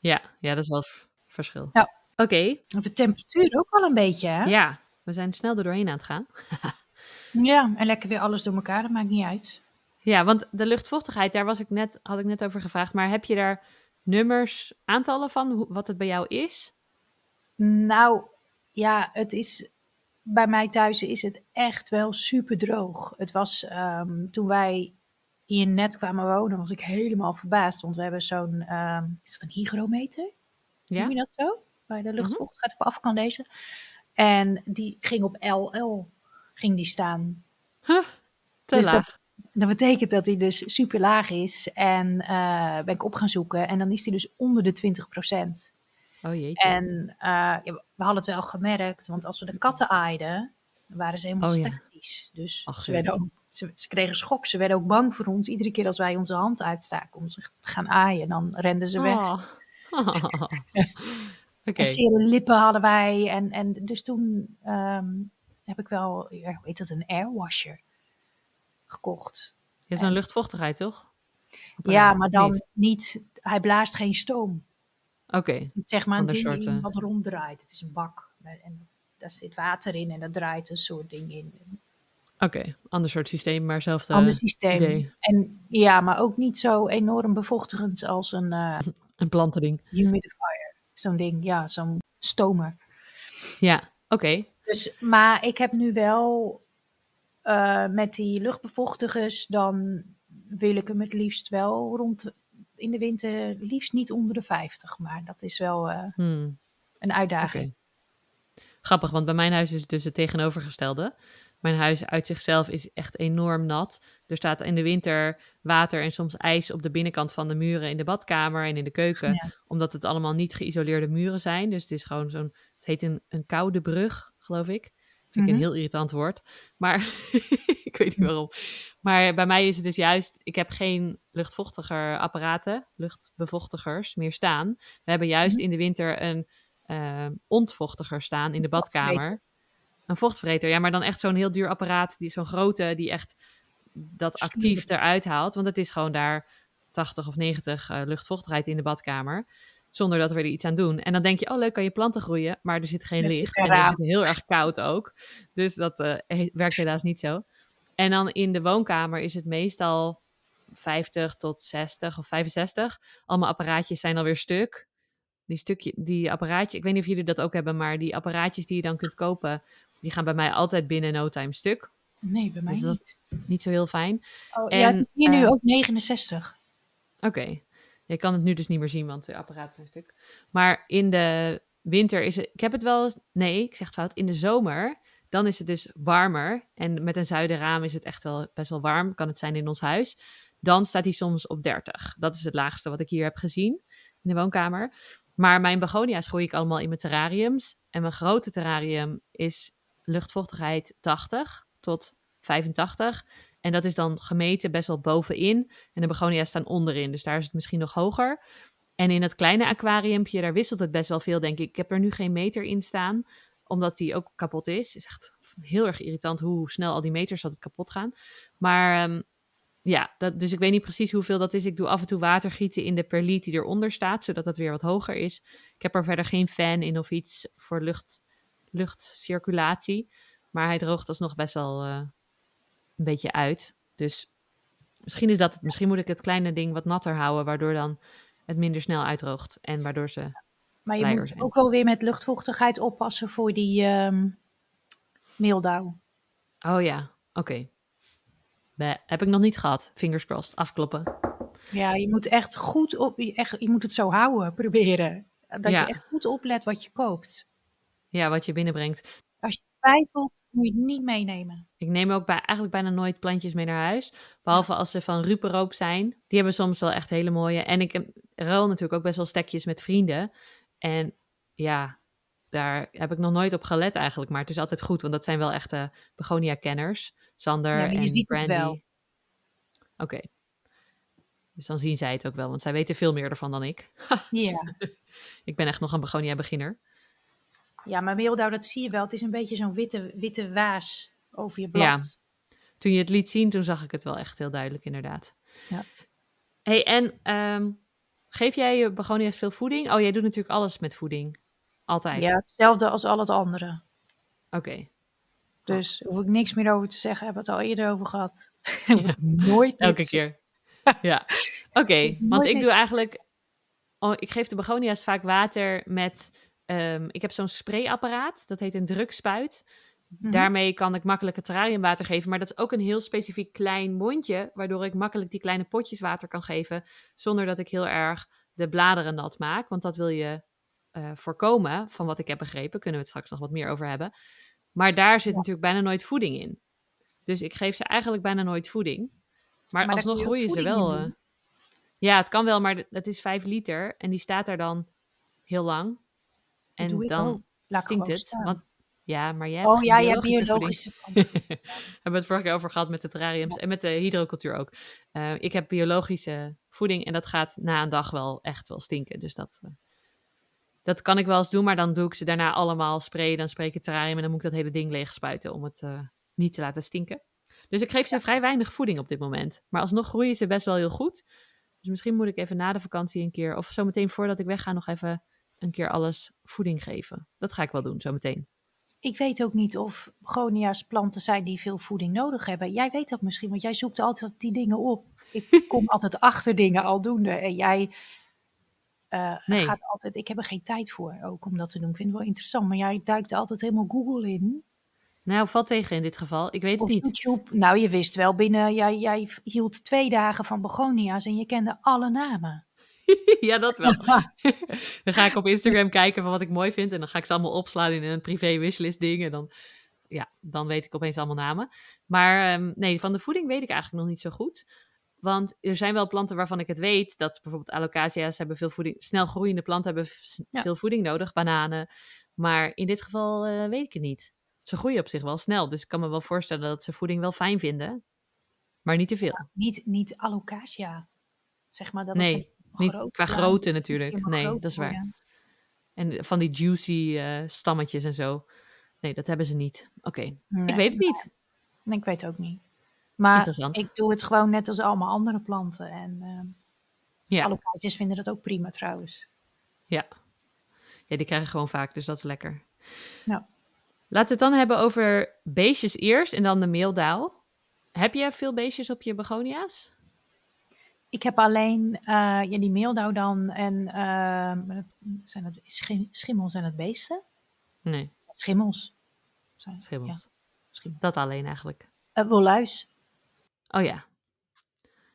Speaker 1: ja, ja dat is wel verschil.
Speaker 2: Ja.
Speaker 1: Oké,
Speaker 2: de temperatuur ook wel een beetje, hè?
Speaker 1: ja. We zijn snel er doorheen aan het gaan.
Speaker 2: Ja, en lekker weer alles door elkaar. Dat maakt niet uit.
Speaker 1: Ja, want de luchtvochtigheid, daar was ik net, had ik net over gevraagd. Maar heb je daar nummers, aantallen van, wat het bij jou is?
Speaker 2: Nou, ja, het is... Bij mij thuis is het echt wel super droog. Het was ehm, toen wij hier net kwamen wonen, was ik helemaal verbaasd. Want we hebben zo'n, ehm, is dat een hygrometer?
Speaker 1: Ja?
Speaker 2: Noem je dat zo? Waar je de luchtvochtigheid op af kan lezen. En die ging op LL, ging die staan.
Speaker 1: Huh, te
Speaker 2: Dus
Speaker 1: laag.
Speaker 2: Dat betekent dat hij dus super laag is. En eh, ben ik op gaan zoeken. En dan is hij dus onder de 20
Speaker 1: Oh jeetje.
Speaker 2: En eh, ja, we hadden het wel gemerkt. Want als we de katten aaiden, waren ze helemaal
Speaker 1: Oh, ja.
Speaker 2: statisch. Dus
Speaker 1: Ach,
Speaker 2: ze, werden ook, ze, ze kregen schok. Ze werden ook bang voor ons. Iedere keer als wij onze hand uitstaken om ze te gaan aaien, dan renden ze weg.
Speaker 1: Oh.
Speaker 2: En zere lippen hadden wij. En, en dus toen ehm, heb ik wel, ja, hoe heet dat, een airwasher gekocht.
Speaker 1: Ja, zo'n luchtvochtigheid, toch?
Speaker 2: Ja, maar dan
Speaker 1: niet,
Speaker 2: hij blaast geen stoom.
Speaker 1: Oké,
Speaker 2: Het is zeg maar een ding wat ronddraait. Het is een bak. En daar zit water in en daar draait een soort ding in.
Speaker 1: oké. Ander soort systeem, maar zelfde
Speaker 2: Ander systeem.
Speaker 1: idee.
Speaker 2: En ja, maar ook niet zo enorm bevochtigend als een eh,
Speaker 1: Een plantending.
Speaker 2: humidifier. Zo'n ding, ja, zo'n stomer.
Speaker 1: Ja, oké.
Speaker 2: Dus, maar ik heb nu wel eh, met die luchtbevochtigers, dan wil ik hem het liefst wel rond in de winter, liefst niet onder de 50. Maar dat is wel uh, hmm. een uitdaging.
Speaker 1: Grappig, want bij mijn huis is het dus het tegenovergestelde. Mijn huis uit zichzelf is echt enorm nat. Er staat in de winter water en soms ijs op de binnenkant van de muren in de badkamer en in de keuken. Omdat het allemaal niet geïsoleerde muren zijn. Dus het is gewoon zo'n, het heet een, een koude brug, geloof ik. Vind ik een mhm. heel irritant woord. Maar ik weet niet waarom. Maar bij mij is het dus juist, ik heb geen luchtvochtiger apparaten, luchtbevochtigers meer staan. We hebben juist mhm. in de winter een uh, ontvochtiger staan in de badkamer. Een vochtvreter, ja, maar dan echt zo'n heel duur apparaat, die zo'n grote, die echt dat actief eruit haalt. Want het is gewoon daar 80 of 90 uh, luchtvochtigheid in de badkamer. Zonder dat we er iets aan doen. En dan denk je, oh leuk, kan je planten groeien. Maar er zit geen licht. En het is heel erg koud ook. Dus dat uh, werkt helaas niet zo. En dan in de woonkamer is het meestal 50 tot 60 of 65. Allemaal apparaatjes zijn alweer stuk. Die stukje, die apparaatjes, ik weet niet of jullie dat ook hebben, maar die apparaatjes die je dan kunt kopen, die gaan bij mij altijd binnen no time stuk.
Speaker 2: Nee, bij mij dus niet.
Speaker 1: Niet zo heel fijn.
Speaker 2: Oh, en, ja, het is hier nu eh, ook 69.
Speaker 1: Oké. Je kan het nu dus niet meer zien, want de apparaten zijn stuk. Maar in de winter is het... Ik heb het wel... Nee, ik zeg fout. In de zomer, dan is het dus warmer. En met een zuidenraam is het echt wel best wel warm. Kan het zijn in ons huis. Dan staat hij soms op 30. Dat is het laagste wat ik hier heb gezien in de woonkamer. Maar mijn begonia's groei ik allemaal in mijn terrariums. En mijn grote terrarium is luchtvochtigheid 80 tot 85. En dat is dan gemeten best wel bovenin. En de begonia's staan onderin, dus daar is het misschien nog hoger. En in het kleine aquariumpje, daar wisselt het best wel veel, denk ik. Ik heb er nu geen meter in staan, omdat die ook kapot is. Het is echt heel erg irritant hoe snel al die meters altijd kapot gaan. Maar um, ja, dat, dus ik weet niet precies hoeveel dat is. Ik doe af en toe water gieten in de perliet die eronder staat, zodat het weer wat hoger is. Ik heb er verder geen fan in of iets voor lucht, luchtcirculatie. Maar hij droogt alsnog best wel uh, een beetje uit. Dus misschien is dat het. Misschien moet ik het kleine ding wat natter houden, waardoor dan het minder snel uitdroogt. En waardoor ze.
Speaker 2: Maar je moet ook wel weer met luchtvochtigheid oppassen voor die um, meeldauw.
Speaker 1: Oh ja, oké. Okay. Heb ik nog niet gehad. Fingers crossed. Afkloppen.
Speaker 2: Ja, je moet echt goed op. Echt, je moet het zo houden, proberen. Dat je echt goed oplet wat je koopt.
Speaker 1: Ja, wat je binnenbrengt.
Speaker 2: Je twijfelt, moet je het niet meenemen.
Speaker 1: Ik neem ook bij, eigenlijk bijna nooit plantjes mee naar huis. Behalve als ze van ruperoop zijn. Die hebben soms wel echt hele mooie. En ik ruil natuurlijk ook best wel stekjes met vrienden. En ja, daar heb ik nog nooit op gelet eigenlijk. Maar het is altijd goed, want dat zijn wel echte begonia-kenners. Sander ja, en ziet Brandy. Het wel. Oké. Dus dan zien zij het ook wel, want zij weten veel meer ervan dan ik.
Speaker 2: ja.
Speaker 1: ik ben echt nog een begonia-beginner.
Speaker 2: Ja, maar meeldauw, dat zie je wel. Het is een beetje zo'n witte, witte waas over je blad. Ja.
Speaker 1: Toen je het liet zien, toen zag ik het wel echt heel duidelijk, inderdaad.
Speaker 2: Ja.
Speaker 1: hey, en ehm, geef jij je begonia's veel voeding? Oh, jij doet natuurlijk alles met voeding. Altijd.
Speaker 2: Ja, hetzelfde als al het andere.
Speaker 1: Oké.
Speaker 2: Dus hoef ik niks meer over te zeggen. Hebben we het al eerder over gehad. Ja. Nooit
Speaker 1: Elke keer. ja. Oké, want ik doe eigenlijk... Oh, ik geef de begonia's vaak water met Um, ik heb zo'n sprayapparaat, dat heet een drukspuit. Mhm. Daarmee kan ik makkelijk het terrariumwater geven. Maar dat is ook een heel specifiek klein mondje, waardoor ik makkelijk die kleine potjes water kan geven, zonder dat ik heel erg de bladeren nat maak. Want dat wil je uh, voorkomen, van wat ik heb begrepen. Kunnen we het straks nog wat meer over hebben. Maar daar zit natuurlijk bijna nooit voeding in. Dus ik geef ze eigenlijk bijna nooit voeding. Maar, maar alsnog groeien ze wel. Uh, ja, het kan wel, maar het is 5 liter en die staat er dan heel lang en dan stinkt het. Want, ja, maar jij hebt
Speaker 2: Oh ja, je hebt biologische
Speaker 1: We hebben het vorige keer over gehad met de terrariums en met de hydrocultuur ook. Uh, ik heb biologische voeding en dat gaat na een dag wel echt wel stinken. Dus dat, uh, dat kan ik wel eens doen, maar dan doe ik ze daarna allemaal sprayen. Dan spreek ik het terrarium en dan moet ik dat hele ding leeg spuiten om het uh, niet te laten stinken. Dus ik geef ze vrij weinig voeding op dit moment. Maar alsnog groeien ze best wel heel goed. Dus misschien moet ik even na de vakantie een keer, of zometeen voordat ik wegga, nog even een keer alles voeding geven. Dat ga ik wel doen, zometeen.
Speaker 2: Ik weet ook niet of begonia's planten zijn die veel voeding nodig hebben. Jij weet dat misschien, want jij zoekt altijd die dingen op. Ik kom altijd achter dingen aldoende. En jij uh, gaat altijd... Ik heb er geen tijd voor ook om dat te doen. Ik vind het wel interessant. Maar jij duikt altijd helemaal Google in.
Speaker 1: Nou, valt tegen in dit geval. Ik weet het
Speaker 2: Of
Speaker 1: niet.
Speaker 2: YouTube. Nou, je wist wel binnen, jij, jij hield twee dagen van begonia's en je kende alle namen.
Speaker 1: ja, dat wel. dan ga ik op Instagram kijken van wat ik mooi vind. En dan ga ik ze allemaal opslaan in een privé wishlist ding. En dan, ja, dan weet ik opeens allemaal namen. Maar ehm, nee, van de voeding weet ik eigenlijk nog niet zo goed. Want er zijn wel planten waarvan ik het weet. Dat bijvoorbeeld alocacea's hebben veel voeding. Snel groeiende planten hebben
Speaker 2: Ja.
Speaker 1: veel voeding nodig. Bananen. Maar in dit geval eh, weet ik het niet. Ze groeien op zich wel snel. Dus ik kan me wel voorstellen dat ze voeding wel fijn vinden. Maar niet te veel.
Speaker 2: Niet, niet alocasia. Zeg maar, dat is
Speaker 1: Nee,
Speaker 2: van
Speaker 1: niet qua grootte natuurlijk. Nee,
Speaker 2: groot
Speaker 1: dat is waar. En van die juicy eh, stammetjes en zo. Nee, dat hebben ze niet. Oké, ik
Speaker 2: Nee,
Speaker 1: weet het niet.
Speaker 2: nee, ik weet het ook niet. Maar ik doe het gewoon net als allemaal andere planten. En ehm
Speaker 1: Ja.
Speaker 2: alocasiërs vinden dat ook prima trouwens.
Speaker 1: Ja. ja, die krijgen gewoon vaak, dus dat is lekker.
Speaker 2: Ja.
Speaker 1: Laten we het dan hebben over beestjes eerst en dan de meeldauw. Heb je veel beestjes op je begonia's?
Speaker 2: Ik heb alleen eh, ja, die meeldauw dan en ehm, zijn het schim- schimmels en het beesten?
Speaker 1: Nee,
Speaker 2: Schimmels. Zijn,
Speaker 1: schimmels.
Speaker 2: Ja.
Speaker 1: Dat alleen eigenlijk.
Speaker 2: Wolluis.
Speaker 1: Oh ja.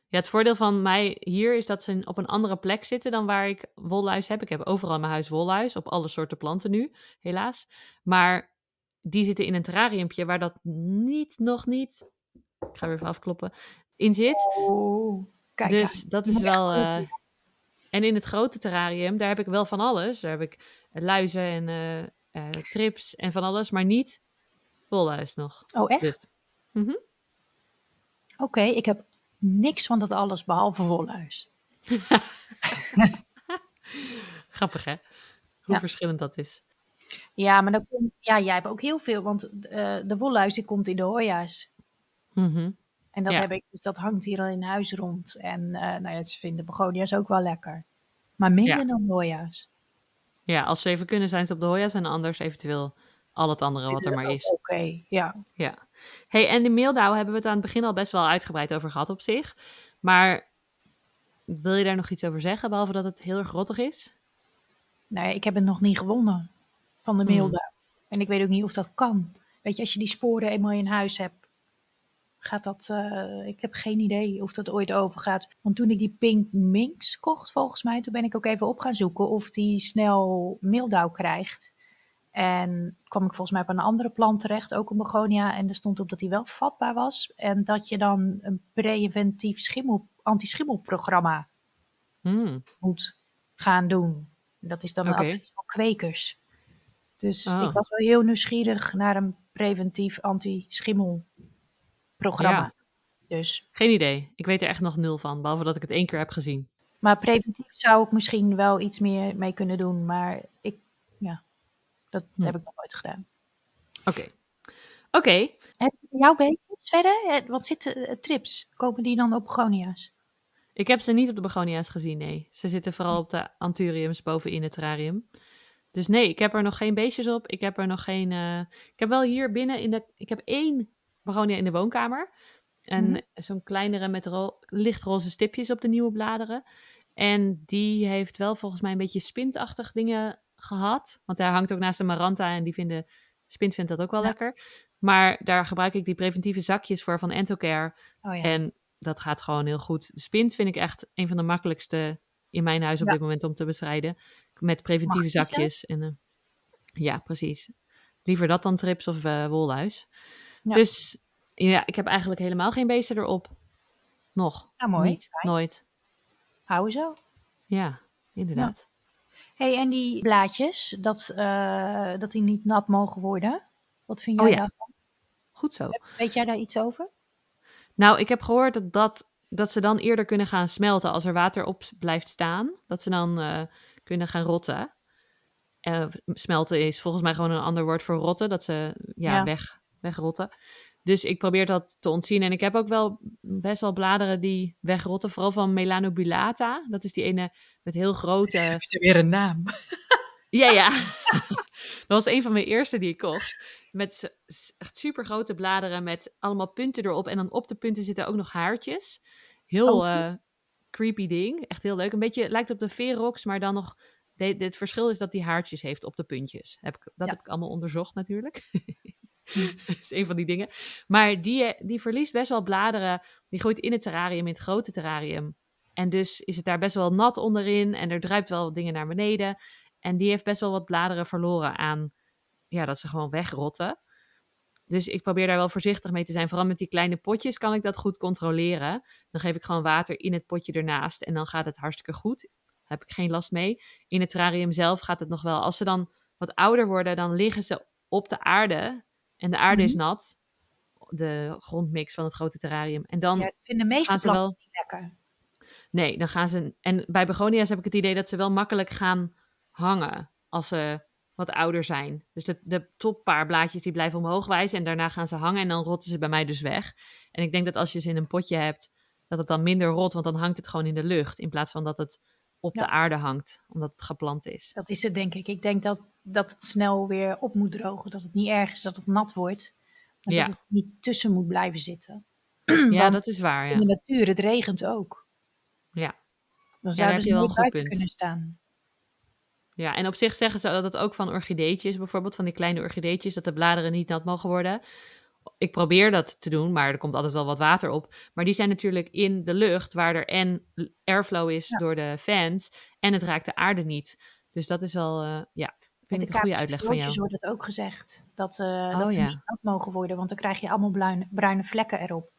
Speaker 1: Ja, het voordeel van mij hier is dat ze op een andere plek zitten dan waar ik wolluis heb. Ik heb overal in mijn huis wolluis, op alle soorten planten nu, helaas. Maar die zitten in een terrariumpje waar dat niet, nog niet, ik ga weer even afkloppen, in zit.
Speaker 2: Oh,
Speaker 1: dus dat is wel... eh, en in het grote terrarium, daar heb ik wel van alles. Daar heb ik eh, luizen en eh, trips en van alles, maar niet wolluis nog.
Speaker 2: Oh, echt?
Speaker 1: Dus, mhm.
Speaker 2: Oké, ik heb niks van dat alles behalve wolluis.
Speaker 1: Grappig hè? Hoe
Speaker 2: Ja.
Speaker 1: verschillend dat is.
Speaker 2: Ja, maar dan komt, ja, jij hebt ook heel veel, want de wolluis die komt in de hoja's.
Speaker 1: Mhm.
Speaker 2: En dat
Speaker 1: Ja.
Speaker 2: heb ik, dus dat hangt hier al in huis rond. En eh nou ja, ze vinden begonia's ook wel lekker. Maar minder
Speaker 1: Ja.
Speaker 2: dan hoja's.
Speaker 1: Ja, als ze even kunnen zijn ze op de hoja's en anders eventueel al het andere wat er maar is.
Speaker 2: Oké, ja.
Speaker 1: Ja. Hey, en de meeldauw hebben we het aan het begin al best wel uitgebreid over gehad op zich. Maar wil je daar nog iets over zeggen, behalve dat het heel erg rottig is?
Speaker 2: Nee, ik heb het nog niet gewonnen van de
Speaker 1: Hmm.
Speaker 2: meeldauw. En ik weet ook niet of dat kan. Weet je, als je die sporen eenmaal in huis hebt, gaat dat... eh, ik heb geen idee of dat ooit overgaat. Want toen ik die Pink Minx kocht, volgens mij, toen ben ik ook even op gaan zoeken of die snel meeldauw krijgt. En kwam ik volgens mij op een andere plant terecht, ook een begonia. En er stond op dat die wel vatbaar was. En dat je dan een preventief schimmel, anti-schimmelprogramma
Speaker 1: Hmm.
Speaker 2: moet gaan doen. Dat is dan een
Speaker 1: Oké.
Speaker 2: advies van kwekers. Dus
Speaker 1: Oh.
Speaker 2: ik was wel heel nieuwsgierig naar een preventief anti-schimmelprogramma.
Speaker 1: Ja.
Speaker 2: Dus,
Speaker 1: Geen idee. Ik weet er echt nog nul van, behalve dat ik het één keer heb gezien.
Speaker 2: maar preventief zou ik misschien wel iets meer mee kunnen doen. Maar ik, ja, dat
Speaker 1: Hm.
Speaker 2: heb ik nog nooit gedaan.
Speaker 1: Oké. Oké.
Speaker 2: Heb je jouw beetjes verder? Eh, Wat zitten eh, trips? Komen die dan op begonia's?
Speaker 1: Ik heb ze niet op de begonia's gezien, nee. Ze zitten vooral op de anthuriums bovenin het terrarium. Dus nee, ik heb er nog geen beestjes op. Ik heb er nog geen... eh, Ik heb wel hier binnen in de... Ik heb één begonia in de woonkamer. En
Speaker 2: Mhm.
Speaker 1: zo'n kleinere met ro- lichtroze stipjes op de nieuwe bladeren. En die heeft wel volgens mij een beetje spintachtig dingen gehad. Want daar hangt ook naast een maranta en die vinden... Spint vindt dat ook wel
Speaker 2: Ja.
Speaker 1: lekker. Maar daar gebruik ik die preventieve zakjes voor van Entocare.
Speaker 2: Oh ja.
Speaker 1: En dat gaat gewoon heel goed. De spint vind ik echt een van de makkelijkste in mijn huis op
Speaker 2: Ja.
Speaker 1: dit moment om te bestrijden. Met preventieve zakjes. En, eh, ja, precies. Liever dat dan trips of eh wolluis.
Speaker 2: Ja.
Speaker 1: Dus ja, ik heb eigenlijk helemaal geen beesten erop. Nog.
Speaker 2: Nou, mooi.
Speaker 1: Niet.
Speaker 2: Fijn.
Speaker 1: Nooit.
Speaker 2: Hou zo.
Speaker 1: Ja, inderdaad.
Speaker 2: hey, en die blaadjes, dat, eh, dat die niet nat mogen worden. Wat vind
Speaker 1: Oh
Speaker 2: jij
Speaker 1: ja.
Speaker 2: daarvan?
Speaker 1: Goed zo.
Speaker 2: Weet jij daar iets over?
Speaker 1: Nou, ik heb gehoord dat, dat, dat ze dan eerder kunnen gaan smelten als er water op blijft staan. Dat ze dan eh, kunnen gaan rotten. Eh, smelten is volgens mij gewoon een ander woord voor rotten. Dat ze ja,
Speaker 2: Ja.
Speaker 1: Weg, wegrotten. Dus ik probeer dat te ontzien. En ik heb ook wel best wel bladeren die wegrotten. Vooral van Melanobulata. Dat is die ene met heel grote...
Speaker 2: Heeft er weer een naam?
Speaker 1: Ja, ja. dat was een van mijn eerste die ik kocht. Met echt super grote bladeren met allemaal punten erop. En dan op de punten zitten ook nog haartjes. Heel
Speaker 2: Oh.
Speaker 1: eh, creepy ding. Echt heel leuk. Een beetje lijkt op de Verox, maar dan nog... de- de- het verschil is dat die haartjes heeft op de puntjes. Heb ik, dat
Speaker 2: Ja.
Speaker 1: heb ik allemaal onderzocht natuurlijk. dat is een van die dingen. Maar die, eh, die verliest best wel bladeren. Die groeit in het terrarium, in het grote terrarium. En dus is het daar best wel nat onderin en er druipt wel dingen naar beneden. En die heeft best wel wat bladeren verloren aan ja, dat ze gewoon wegrotten. Dus ik probeer daar wel voorzichtig mee te zijn. Vooral met die kleine potjes kan ik dat goed controleren. Dan geef ik gewoon water in het potje ernaast en dan gaat het hartstikke goed. Daar heb ik geen last mee. In het terrarium zelf gaat het nog wel. Als ze dan wat ouder worden, dan liggen ze op de aarde. En de aarde is
Speaker 2: Mhm.
Speaker 1: nat. De grondmix van het grote terrarium. En dan
Speaker 2: Ja, ik vind de meeste planten
Speaker 1: wel...
Speaker 2: niet lekker.
Speaker 1: Nee, dan gaan ze. En bij begonia's heb ik het idee dat ze wel makkelijk gaan hangen als ze wat ouder zijn. Dus de, de toppaar blaadjes die blijven omhoog wijzen en daarna gaan ze hangen en dan rotten ze bij mij dus weg. En ik denk dat als je ze in een potje hebt, dat het dan minder rot, want dan hangt het gewoon in de lucht in plaats van dat het op
Speaker 2: Ja.
Speaker 1: de aarde hangt, omdat het geplant is.
Speaker 2: Dat is het denk ik. Ik denk dat, dat het snel weer op moet drogen. Dat het niet erg is dat het nat wordt. Maar
Speaker 1: Ja.
Speaker 2: dat het niet tussen moet blijven zitten.
Speaker 1: Ja, dat is waar.
Speaker 2: in de
Speaker 1: Ja.
Speaker 2: natuur, het regent ook.
Speaker 1: Ja.
Speaker 2: Dan zouden
Speaker 1: heb
Speaker 2: ze
Speaker 1: een goed
Speaker 2: buiten
Speaker 1: punt.
Speaker 2: kunnen staan.
Speaker 1: ja, en op zich zeggen ze dat het ook van orchideetjes, bijvoorbeeld van die kleine orchideetjes, dat de bladeren niet nat mogen worden. Ik probeer dat te doen, maar er komt altijd wel wat water op. Maar die zijn natuurlijk in de lucht, waar er en airflow is
Speaker 2: Ja.
Speaker 1: door de fans, en het raakt de aarde niet. Dus dat is wel, eh, ja, vind ik een goede uitleg van jou.
Speaker 2: wordt het ook gezegd. Dat, eh,
Speaker 1: Oh,
Speaker 2: dat ze
Speaker 1: ja.
Speaker 2: niet nat mogen worden. Want dan krijg je allemaal bruine, bruine vlekken erop.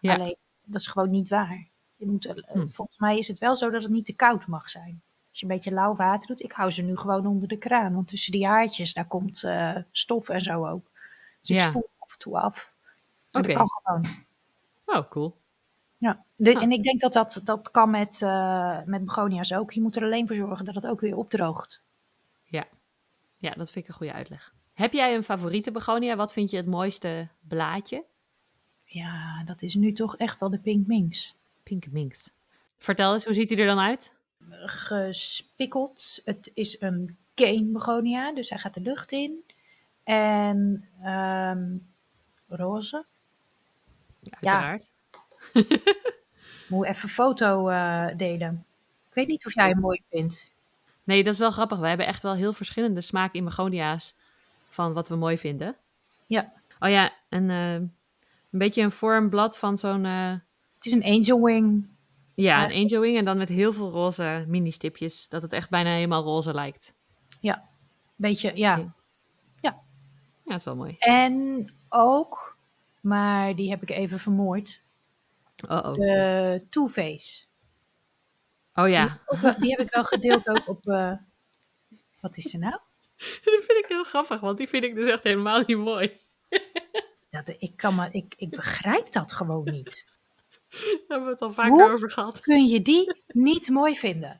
Speaker 1: Ja.
Speaker 2: Alleen, dat is gewoon niet waar. Je moet, eh,
Speaker 1: Hm.
Speaker 2: Volgens mij is het wel zo dat het niet te koud mag zijn. Als je een beetje lauw water doet. Ik hou ze nu gewoon onder de kraan. Want tussen die haartjes, daar komt stof en zo ook. Dus ik
Speaker 1: Ja.
Speaker 2: spoel toe af. Maar
Speaker 1: Oké. Oh, cool.
Speaker 2: Ja. De-
Speaker 1: Ah.
Speaker 2: En ik denk dat dat, dat kan met, eh met begonia's ook. Je moet er alleen voor zorgen dat het ook weer opdroogt.
Speaker 1: Ja. ja, dat vind ik een goede uitleg. Heb jij een favoriete begonia? Wat vind je het mooiste blaadje?
Speaker 2: Ja, dat is nu toch echt wel de pink minx.
Speaker 1: Pink Minx. Vertel eens, hoe ziet hij er dan uit?
Speaker 2: gespikkeld. Het is een cane begonia, dus hij gaat de lucht in. En ehm, roze.
Speaker 1: Ja, uiteraard.
Speaker 2: Moet even foto eh, delen. Ik weet niet of jij hem mooi vindt.
Speaker 1: Nee, dat is wel grappig. We hebben echt wel heel verschillende smaken in begonia's van wat we mooi vinden.
Speaker 2: Ja,
Speaker 1: Oh ja, een, eh, een beetje een vormblad van zo'n, eh,
Speaker 2: het is een angel wing.
Speaker 1: ja, een angel wing en dan met heel veel roze mini-stipjes, dat het echt bijna helemaal roze lijkt.
Speaker 2: Beetje, ja.
Speaker 1: Ja. Ja, dat is wel mooi.
Speaker 2: En ook, maar die heb ik even vermoord,
Speaker 1: Oh, oh.
Speaker 2: de Too Face.
Speaker 1: oh ja,
Speaker 2: wel- die heb ik wel gedeeld ook op... eh, wat is er nou?
Speaker 1: dat vind ik heel grappig, want die vind ik dus echt helemaal niet mooi.
Speaker 2: Dat, ik, kan maar, ik, ik begrijp dat gewoon niet.
Speaker 1: Daar hebben we het al vaker
Speaker 2: Hoe?
Speaker 1: over gehad.
Speaker 2: kun je die niet mooi vinden?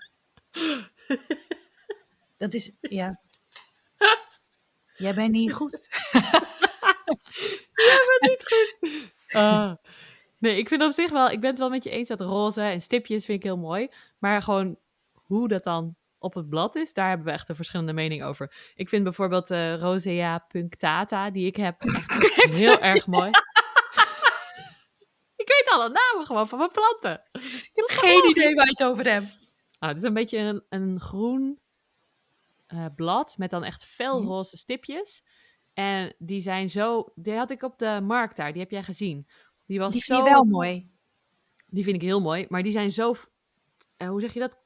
Speaker 2: Dat is, ja. Jij bent niet goed.
Speaker 1: Ah. Nee, ik vind op zich wel, ik ben het wel met je eens dat roze en stipjes vind ik heel mooi. Maar gewoon hoe dat dan op het blad is, daar hebben we echt een verschillende mening over. Ik vind bijvoorbeeld de Rosea punctata, die ik heb, echt heel erg mooi. ik weet alle namen gewoon van mijn planten.
Speaker 2: Ik heb geen idee waar je het over hebt.
Speaker 1: Ah, het is een beetje een, een groen eh, blad met dan echt felroze stipjes. En die zijn zo, die had ik op de markt daar, die heb jij gezien. Die was
Speaker 2: Die
Speaker 1: zo,
Speaker 2: vind je wel mooi.
Speaker 1: die vind ik heel mooi, maar die zijn zo, eh, hoe zeg je dat?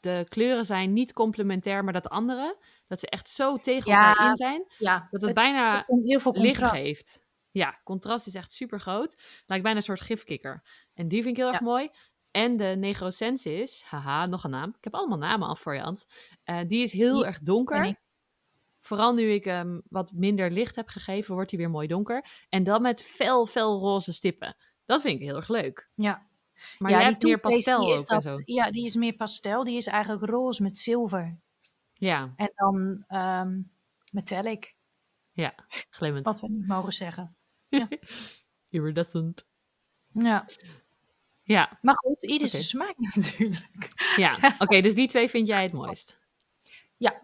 Speaker 1: De kleuren zijn niet complementair, maar dat andere, dat ze echt zo tegen
Speaker 2: Ja,
Speaker 1: elkaar in zijn,
Speaker 2: Ja,
Speaker 1: dat het
Speaker 2: het
Speaker 1: bijna
Speaker 2: heel veel
Speaker 1: licht
Speaker 2: contrast.
Speaker 1: geeft. Ja, contrast is echt super groot. Lijkt bijna een soort gifkikker. En die vind ik heel erg mooi. En de Negrosensis, haha, nog een naam. Ik heb allemaal namen al voor je, Ant. Eh, die is heel erg donker. Vooral nu ik hem wat minder licht heb gegeven, wordt hij weer mooi donker. En dan met fel, fel roze stippen. Dat vind ik heel erg leuk.
Speaker 2: Ja,
Speaker 1: Maar
Speaker 2: ja
Speaker 1: jij hebt meer pastel ook
Speaker 2: dat,
Speaker 1: zo.
Speaker 2: Ja, die is meer pastel. Die is eigenlijk roze met zilver.
Speaker 1: Ja,
Speaker 2: En dan ehm, metallic,
Speaker 1: ja, glimmend.
Speaker 2: wat we niet mogen zeggen.
Speaker 1: Iridescent.
Speaker 2: Ja,
Speaker 1: Ja,
Speaker 2: maar goed, ieder zijn smaak natuurlijk.
Speaker 1: ja. Oké, dus die twee vind jij het mooist.
Speaker 2: Ja,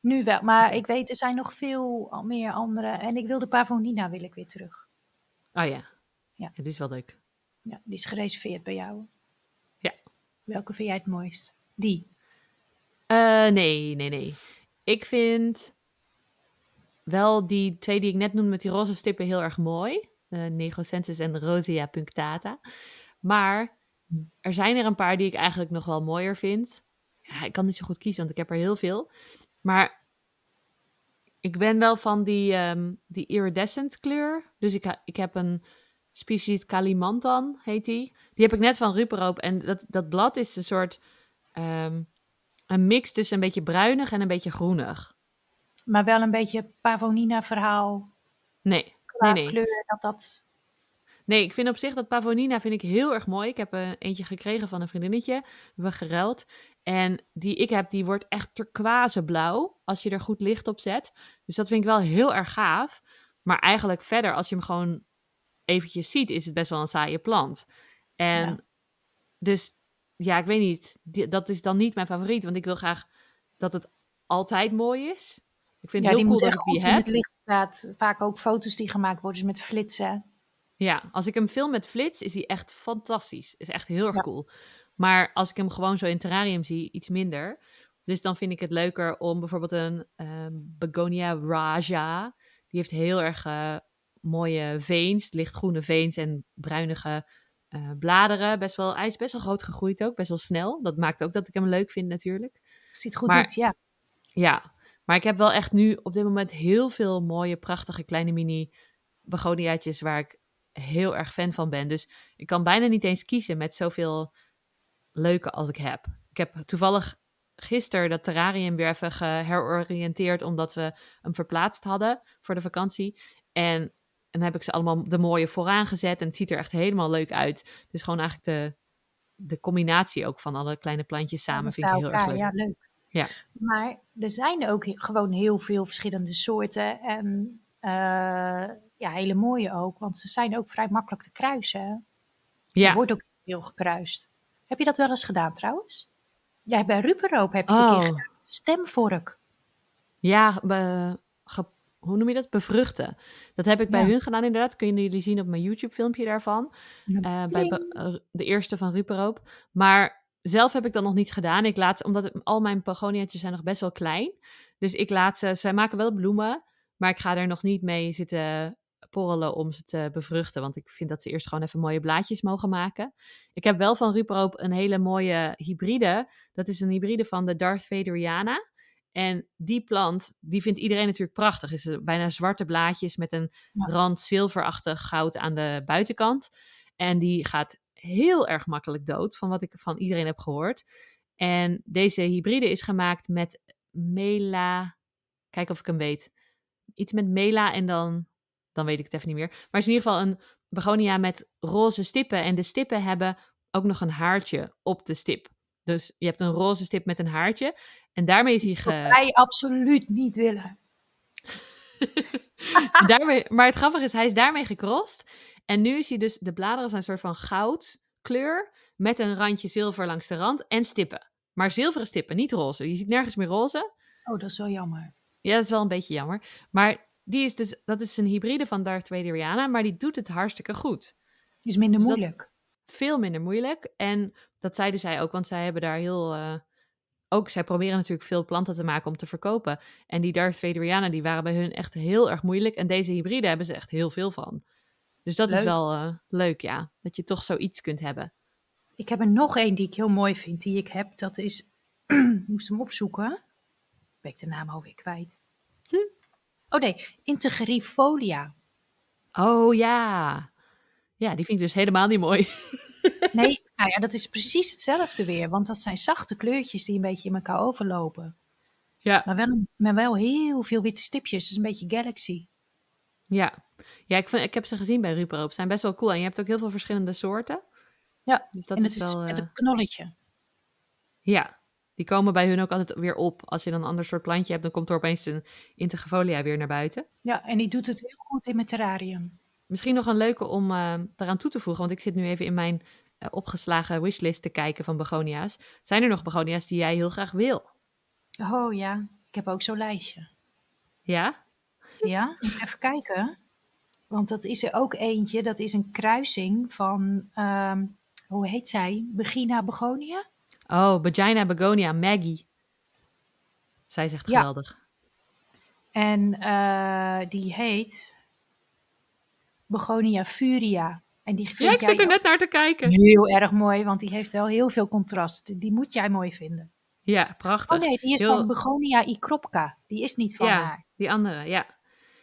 Speaker 2: nu wel. Maar ik weet, er zijn nog veel al- meer andere. En ik wil de Pavonina wil ik weer terug.
Speaker 1: Oh ja.
Speaker 2: Ja.
Speaker 1: Het is wel leuk.
Speaker 2: Ja, die is gereserveerd bij jou.
Speaker 1: Ja.
Speaker 2: Welke vind jij het mooist? Die.
Speaker 1: Eh, nee, nee, nee. Ik vind wel die twee die ik net noemde met die roze stippen heel erg mooi. Uh, Negocensis en Rosea punctata. Maar er zijn er een paar die ik eigenlijk nog wel mooier vind. Ja, ik kan niet zo goed kiezen, want ik heb er heel veel. Maar ik ben wel van die, um, die iridescent kleur. Dus ik, ik heb een species Kalimantan, heet die. Die heb ik net van Ruperoop. En dat, dat blad is een soort... Um, een mix tussen een beetje bruinig en een beetje groenig.
Speaker 2: Maar wel een beetje Pavonina verhaal.
Speaker 1: Nee, nee, nee.
Speaker 2: kleur, dat dat...
Speaker 1: Nee, ik vind op zich dat Pavonina vind ik heel erg mooi. Ik heb er eentje gekregen van een vriendinnetje. We hebben geruild. En die ik heb, die wordt echt turquoise blauw als je er goed licht op zet. Dus dat vind ik wel heel erg gaaf. Maar eigenlijk verder, als je hem gewoon eventjes ziet, is het best wel een saaie plant. En dus, ja, ik weet niet. dat is dan niet mijn favoriet, want ik wil graag dat het altijd mooi is. Ik vind
Speaker 2: ja,
Speaker 1: het heel
Speaker 2: die
Speaker 1: cool
Speaker 2: dat
Speaker 1: ik
Speaker 2: die
Speaker 1: heb.
Speaker 2: het licht staat. Vaak ook foto's die gemaakt worden dus met flitsen.
Speaker 1: Ja, als ik hem film met flits, is hij echt fantastisch. Is echt heel erg cool. Maar als ik hem gewoon zo in terrarium zie, iets minder. Dus dan vind ik het leuker om bijvoorbeeld een um, Begonia Raja. Die heeft heel erg uh, mooie veens, lichtgroene veens en bruinige uh, bladeren. Best wel, hij is best wel groot gegroeid ook, best wel snel. Dat maakt ook dat ik hem leuk vind natuurlijk.
Speaker 2: Ziet goed uit, ja.
Speaker 1: Ja, maar ik heb wel echt nu op dit moment heel veel mooie, prachtige kleine mini begoniaatjes waar ik heel erg fan van ben. Dus ik kan bijna niet eens kiezen met zoveel leuke als ik heb. Ik heb toevallig gisteren dat terrarium weer even geheroriënteerd omdat we hem verplaatst hadden voor de vakantie. En dan heb ik ze allemaal de mooie vooraan gezet en het ziet er echt helemaal leuk uit. Dus gewoon eigenlijk de, de combinatie ook van alle kleine plantjes samen vind ik heel erg leuk.
Speaker 2: Ja, leuk.
Speaker 1: Ja.
Speaker 2: Maar er zijn ook gewoon heel veel verschillende soorten en uh, ja, hele mooie ook, want ze zijn ook vrij makkelijk te kruisen. Ja. Er wordt ook heel gekruist. Heb je dat wel eens gedaan trouwens? Jij bij Ruperoop heb je het oh. een keer oh. gedaan. Stemvork.
Speaker 1: Ja, hoe noem je dat? Bevruchten. Dat heb ik bij hun gedaan inderdaad. Kunnen jullie zien op mijn YouTube filmpje daarvan. Uh, bij eh, de eerste van Ruperoop. Maar zelf heb ik dat nog niet gedaan. Ik laat, omdat het, al mijn pogoniaatjes zijn nog best wel klein. Dus ik laat ze, zij maken wel bloemen. Maar ik ga er nog niet mee zitten porrelen om ze te bevruchten. Want ik vind dat ze eerst gewoon even mooie blaadjes mogen maken. Ik heb wel van Ruperoop een hele mooie hybride. Dat is een hybride van de Darth Vaderiana. En die plant, die vindt iedereen natuurlijk prachtig. Is bijna zwarte blaadjes met een rand zilverachtig goud aan de buitenkant. En die gaat heel erg makkelijk dood, van wat ik van iedereen heb gehoord. En deze hybride is gemaakt met mela. Kijk of ik hem weet. Iets met mela en dan dan weet ik het even niet meer. Maar het is in ieder geval een begonia met roze stippen. En de stippen hebben ook nog een haartje op de stip. Dus je hebt een roze stip met een haartje. En daarmee is hij ge...
Speaker 2: wij absoluut niet willen.
Speaker 1: daarmee, maar het grappige is, hij is daarmee gecrossed. En nu is hij dus, de bladeren zijn een soort van goudkleur. Met een randje zilver langs de rand en stippen. Maar zilveren stippen, niet roze. Je ziet nergens meer roze.
Speaker 2: Oh, dat is wel jammer.
Speaker 1: Ja, dat is wel een beetje jammer. Maar die is dus, dat is een hybride van Darth Vaderiana, maar die doet het hartstikke goed.
Speaker 2: Die is minder dus moeilijk.
Speaker 1: Veel minder moeilijk. En dat zeiden zij ook, want zij hebben daar heel... Uh, ook, zij proberen natuurlijk veel planten te maken om te verkopen. En die Darth Vaderiana, die waren bij hun echt heel erg moeilijk. En deze hybride hebben ze echt heel veel van. Dus dat is wel uh, leuk, ja. Dat je toch zoiets kunt hebben.
Speaker 2: Ik heb er nog één die ik heel mooi vind, die ik heb. Dat is, moest hem opzoeken. Ben ik de naam alweer kwijt. Hm? Oh nee, Integrifolia.
Speaker 1: Oh ja. Ja, die vind ik dus helemaal niet mooi.
Speaker 2: nee, nou ja, dat is precies hetzelfde weer. Want dat zijn zachte kleurtjes die een beetje in elkaar overlopen. Ja. Maar wel, maar wel heel veel witte stipjes. Dus een beetje Galaxy.
Speaker 1: Ja, ja ik, vind, ik heb ze gezien bij Ruperoop. Ze zijn best wel cool. En je hebt ook heel veel verschillende soorten.
Speaker 2: Ja, dus dat en is, het is met een eh, knolletje.
Speaker 1: Ja, die komen bij hun ook altijd weer op. Als je dan een ander soort plantje hebt, dan komt er opeens een integrafolia weer naar buiten.
Speaker 2: Ja, en die doet het heel goed in mijn terrarium.
Speaker 1: Misschien nog een leuke om uh, daaraan toe te voegen, want ik zit nu even in mijn uh, opgeslagen wishlist te kijken van begonia's. Zijn er nog begonia's die jij heel graag wil?
Speaker 2: Oh ja, ik heb ook zo'n lijstje.
Speaker 1: Ja?
Speaker 2: Ja, even kijken. Want dat is er ook eentje, dat is een kruising van, uh, hoe heet zij? Begina begonia?
Speaker 1: Oh, Vagina Begonia, Maggie. Zij zegt geweldig.
Speaker 2: En eh, die heet Begonia furia. En die
Speaker 1: Ja, ik zit er net naar te kijken.
Speaker 2: heel erg mooi, want die heeft wel heel veel contrast. Die moet jij mooi vinden.
Speaker 1: Ja, prachtig.
Speaker 2: Oh nee, die is
Speaker 1: Heel-
Speaker 2: van Begonia ikropka. Die is niet van
Speaker 1: Ja.
Speaker 2: haar.
Speaker 1: Die andere, ja.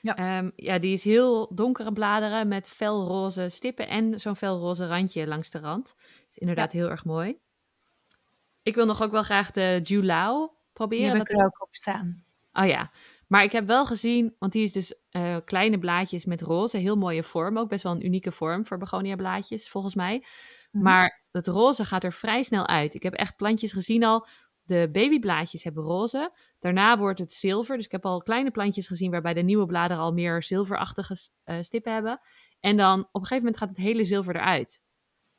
Speaker 2: Ja.
Speaker 1: Ehm, ja, die is heel donkere bladeren met felroze stippen en zo'n felroze randje langs de rand. Is inderdaad heel erg mooi. Ik wil nog ook wel graag de Julau
Speaker 2: Die
Speaker 1: proberen.
Speaker 2: heb
Speaker 1: Dat
Speaker 2: ik er ook op staan.
Speaker 1: Oh ja, maar ik heb wel gezien, want die is dus eh, kleine blaadjes met roze, heel mooie vorm, ook best wel een unieke vorm voor begonia blaadjes volgens mij.
Speaker 2: Mhm.
Speaker 1: Maar het roze gaat er vrij snel uit. Ik heb echt plantjes gezien al, de babyblaadjes hebben roze, daarna wordt het zilver, dus ik heb al kleine plantjes gezien waarbij de nieuwe bladeren al meer zilverachtige eh, stippen hebben. En dan op een gegeven moment gaat het hele zilver eruit,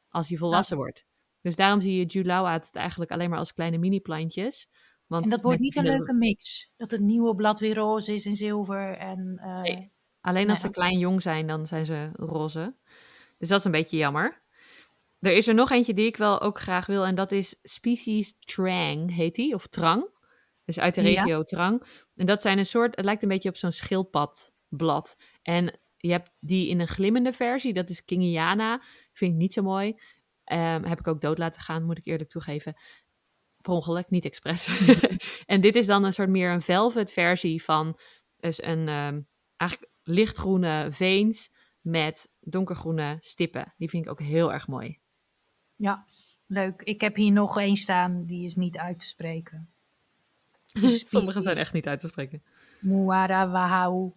Speaker 1: als hij volwassen wordt. Dus daarom zie je Julawa het eigenlijk alleen maar als kleine mini plantjes. Want
Speaker 2: En dat wordt niet een
Speaker 1: de-
Speaker 2: leuke mix. Dat het nieuwe blad weer roze is en zilver. En, eh,
Speaker 1: Nee. Alleen als
Speaker 2: Nee.
Speaker 1: ze klein jong zijn, dan zijn ze roze. Dus dat is een beetje jammer. Er is er nog eentje die ik wel ook graag wil. En dat is Species Trang, heet die. Of Trang. Dus uit de
Speaker 2: Ja.
Speaker 1: regio Trang. En dat zijn een soort, het lijkt een beetje op zo'n schildpadblad. En je hebt die in een glimmende versie. Dat is Kingiana. Vind ik niet zo mooi. Ehm, heb ik ook dood laten gaan, moet ik eerlijk toegeven. Per ongeluk, niet expres. en dit is dan een soort meer een velvet versie van dus een ehm, eigenlijk lichtgroene veens met donkergroene stippen. Die vind ik ook heel erg mooi.
Speaker 2: ja, leuk. Ik heb hier nog één staan. Die is niet uit te spreken.
Speaker 1: Sommige zijn echt niet uit te spreken.
Speaker 2: Muara wahau.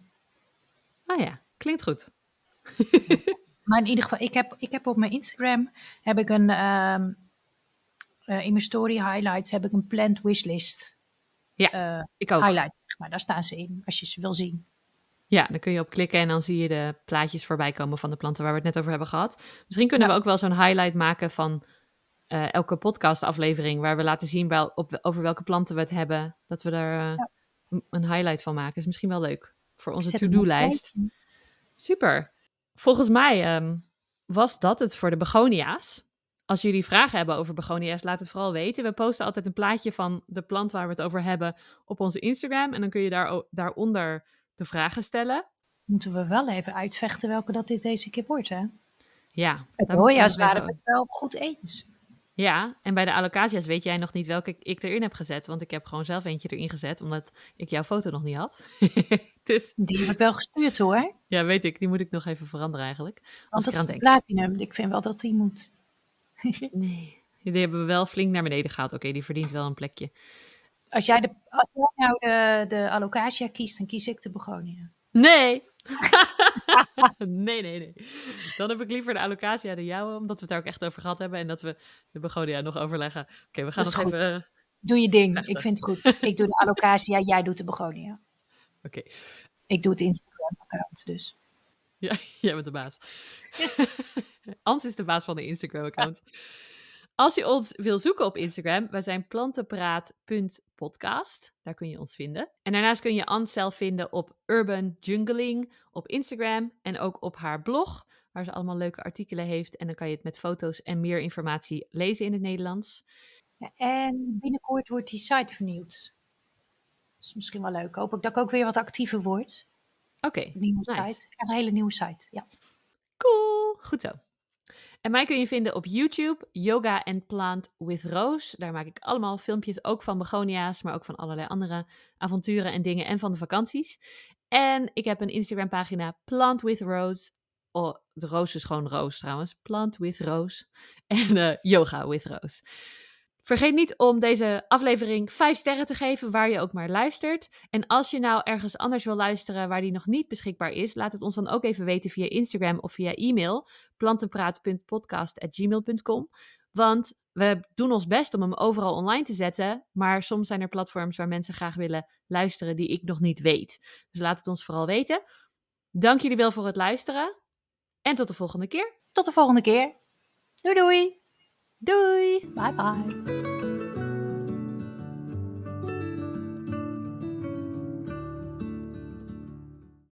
Speaker 1: Ah ja, klinkt goed.
Speaker 2: Maar in ieder geval, ik heb, ik heb op mijn Instagram heb ik een ehm, eh, in mijn story highlights heb ik een plant wishlist
Speaker 1: Ja,
Speaker 2: eh,
Speaker 1: Ik ook.
Speaker 2: highlight. Maar. Daar staan ze in, als je ze wil zien.
Speaker 1: Ja, dan kun je op klikken en dan zie je de plaatjes voorbij komen van de planten waar we het net over hebben gehad. Misschien kunnen
Speaker 2: Ja.
Speaker 1: we ook wel zo'n highlight maken van eh, elke podcastaflevering, waar we laten zien wel, op, over welke planten we het hebben. Dat we daar
Speaker 2: Ja.
Speaker 1: een- highlight van maken. Is misschien wel leuk voor onze to-do-lijst. Super. Volgens mij ehm, was dat het voor de begonia's. Als jullie vragen hebben over begonia's, laat het vooral weten. We posten altijd een plaatje van de plant waar we het over hebben op onze Instagram. En dan kun je daar, daaronder de vragen stellen.
Speaker 2: Moeten we wel even uitvechten welke dat dit deze keer wordt, hè?
Speaker 1: Ja,
Speaker 2: Het
Speaker 1: we nog
Speaker 2: waren
Speaker 1: even-
Speaker 2: het wel goed eens.
Speaker 1: Ja, en bij de allocaties weet jij nog niet welke ik, erin heb gezet. Want ik heb gewoon zelf eentje erin gezet, omdat ik jouw foto nog niet had. dus
Speaker 2: Die heb ik wel gestuurd hoor.
Speaker 1: ja, weet ik. Die moet ik nog even veranderen eigenlijk.
Speaker 2: Want dat is de platinum. Ik vind wel dat die moet.
Speaker 1: Nee, die hebben we wel flink naar beneden gehaald. Oké, die verdient wel een plekje.
Speaker 2: Als jij, de, als jij nou de, de alocasia kiest, dan kies ik de begonia.
Speaker 1: Nee. nee, nee, nee. Dan heb ik liever de allocatie de jouwe, omdat we het daar ook echt over gehad hebben en dat we de begonia nog overleggen. Oké, we gaan nog
Speaker 2: goed.
Speaker 1: even...
Speaker 2: Doe je ding. Ik vind het goed. Ik doe de alocasia, jij doet de begonia.
Speaker 1: Oké,
Speaker 2: Ik doe het Instagram-account dus.
Speaker 1: ja, jij bent de baas. Ans is de baas van de Instagram-account. Als je ons wil zoeken op Instagram, wij zijn plantenpraat.podcast. Daar kun je ons vinden. En daarnaast kun je Ans zelf vinden op Urban Jungling op Instagram en ook op haar blog, waar ze allemaal leuke artikelen heeft. En dan kan je het met foto's en meer informatie lezen in het Nederlands.
Speaker 2: Ja, en binnenkort wordt die site vernieuwd. Dat is misschien wel leuk. Hoop ik dat ik ook weer wat actiever word.
Speaker 1: Oké,
Speaker 2: Een nieuwe
Speaker 1: Nice.
Speaker 2: site. Ik krijg een hele nieuwe site. Ja.
Speaker 1: Cool, goed zo. En mij kun je vinden op YouTube, Yoga and Plant with Rose. Daar maak ik allemaal filmpjes, ook van begonia's, maar ook van allerlei andere avonturen en dingen en van de vakanties. En ik heb een Instagram pagina, Plant with Rose. Oh, de roos is gewoon roos trouwens. Plant with Rose. En eh, Yoga with Rose. Vergeet niet om deze aflevering 5 sterren te geven, waar je ook maar luistert. En als je nou ergens anders wil luisteren waar die nog niet beschikbaar is, laat het ons dan ook even weten via Instagram of via e-mail plantenpraat.podcast.gmail.com. Want we doen ons best om hem overal online te zetten, maar soms zijn er platforms waar mensen graag willen luisteren die ik nog niet weet. Dus laat het ons vooral weten. Dank jullie wel voor het luisteren en tot de volgende keer.
Speaker 2: Tot de volgende keer. Doei doei.
Speaker 1: Doei!
Speaker 2: Bye bye.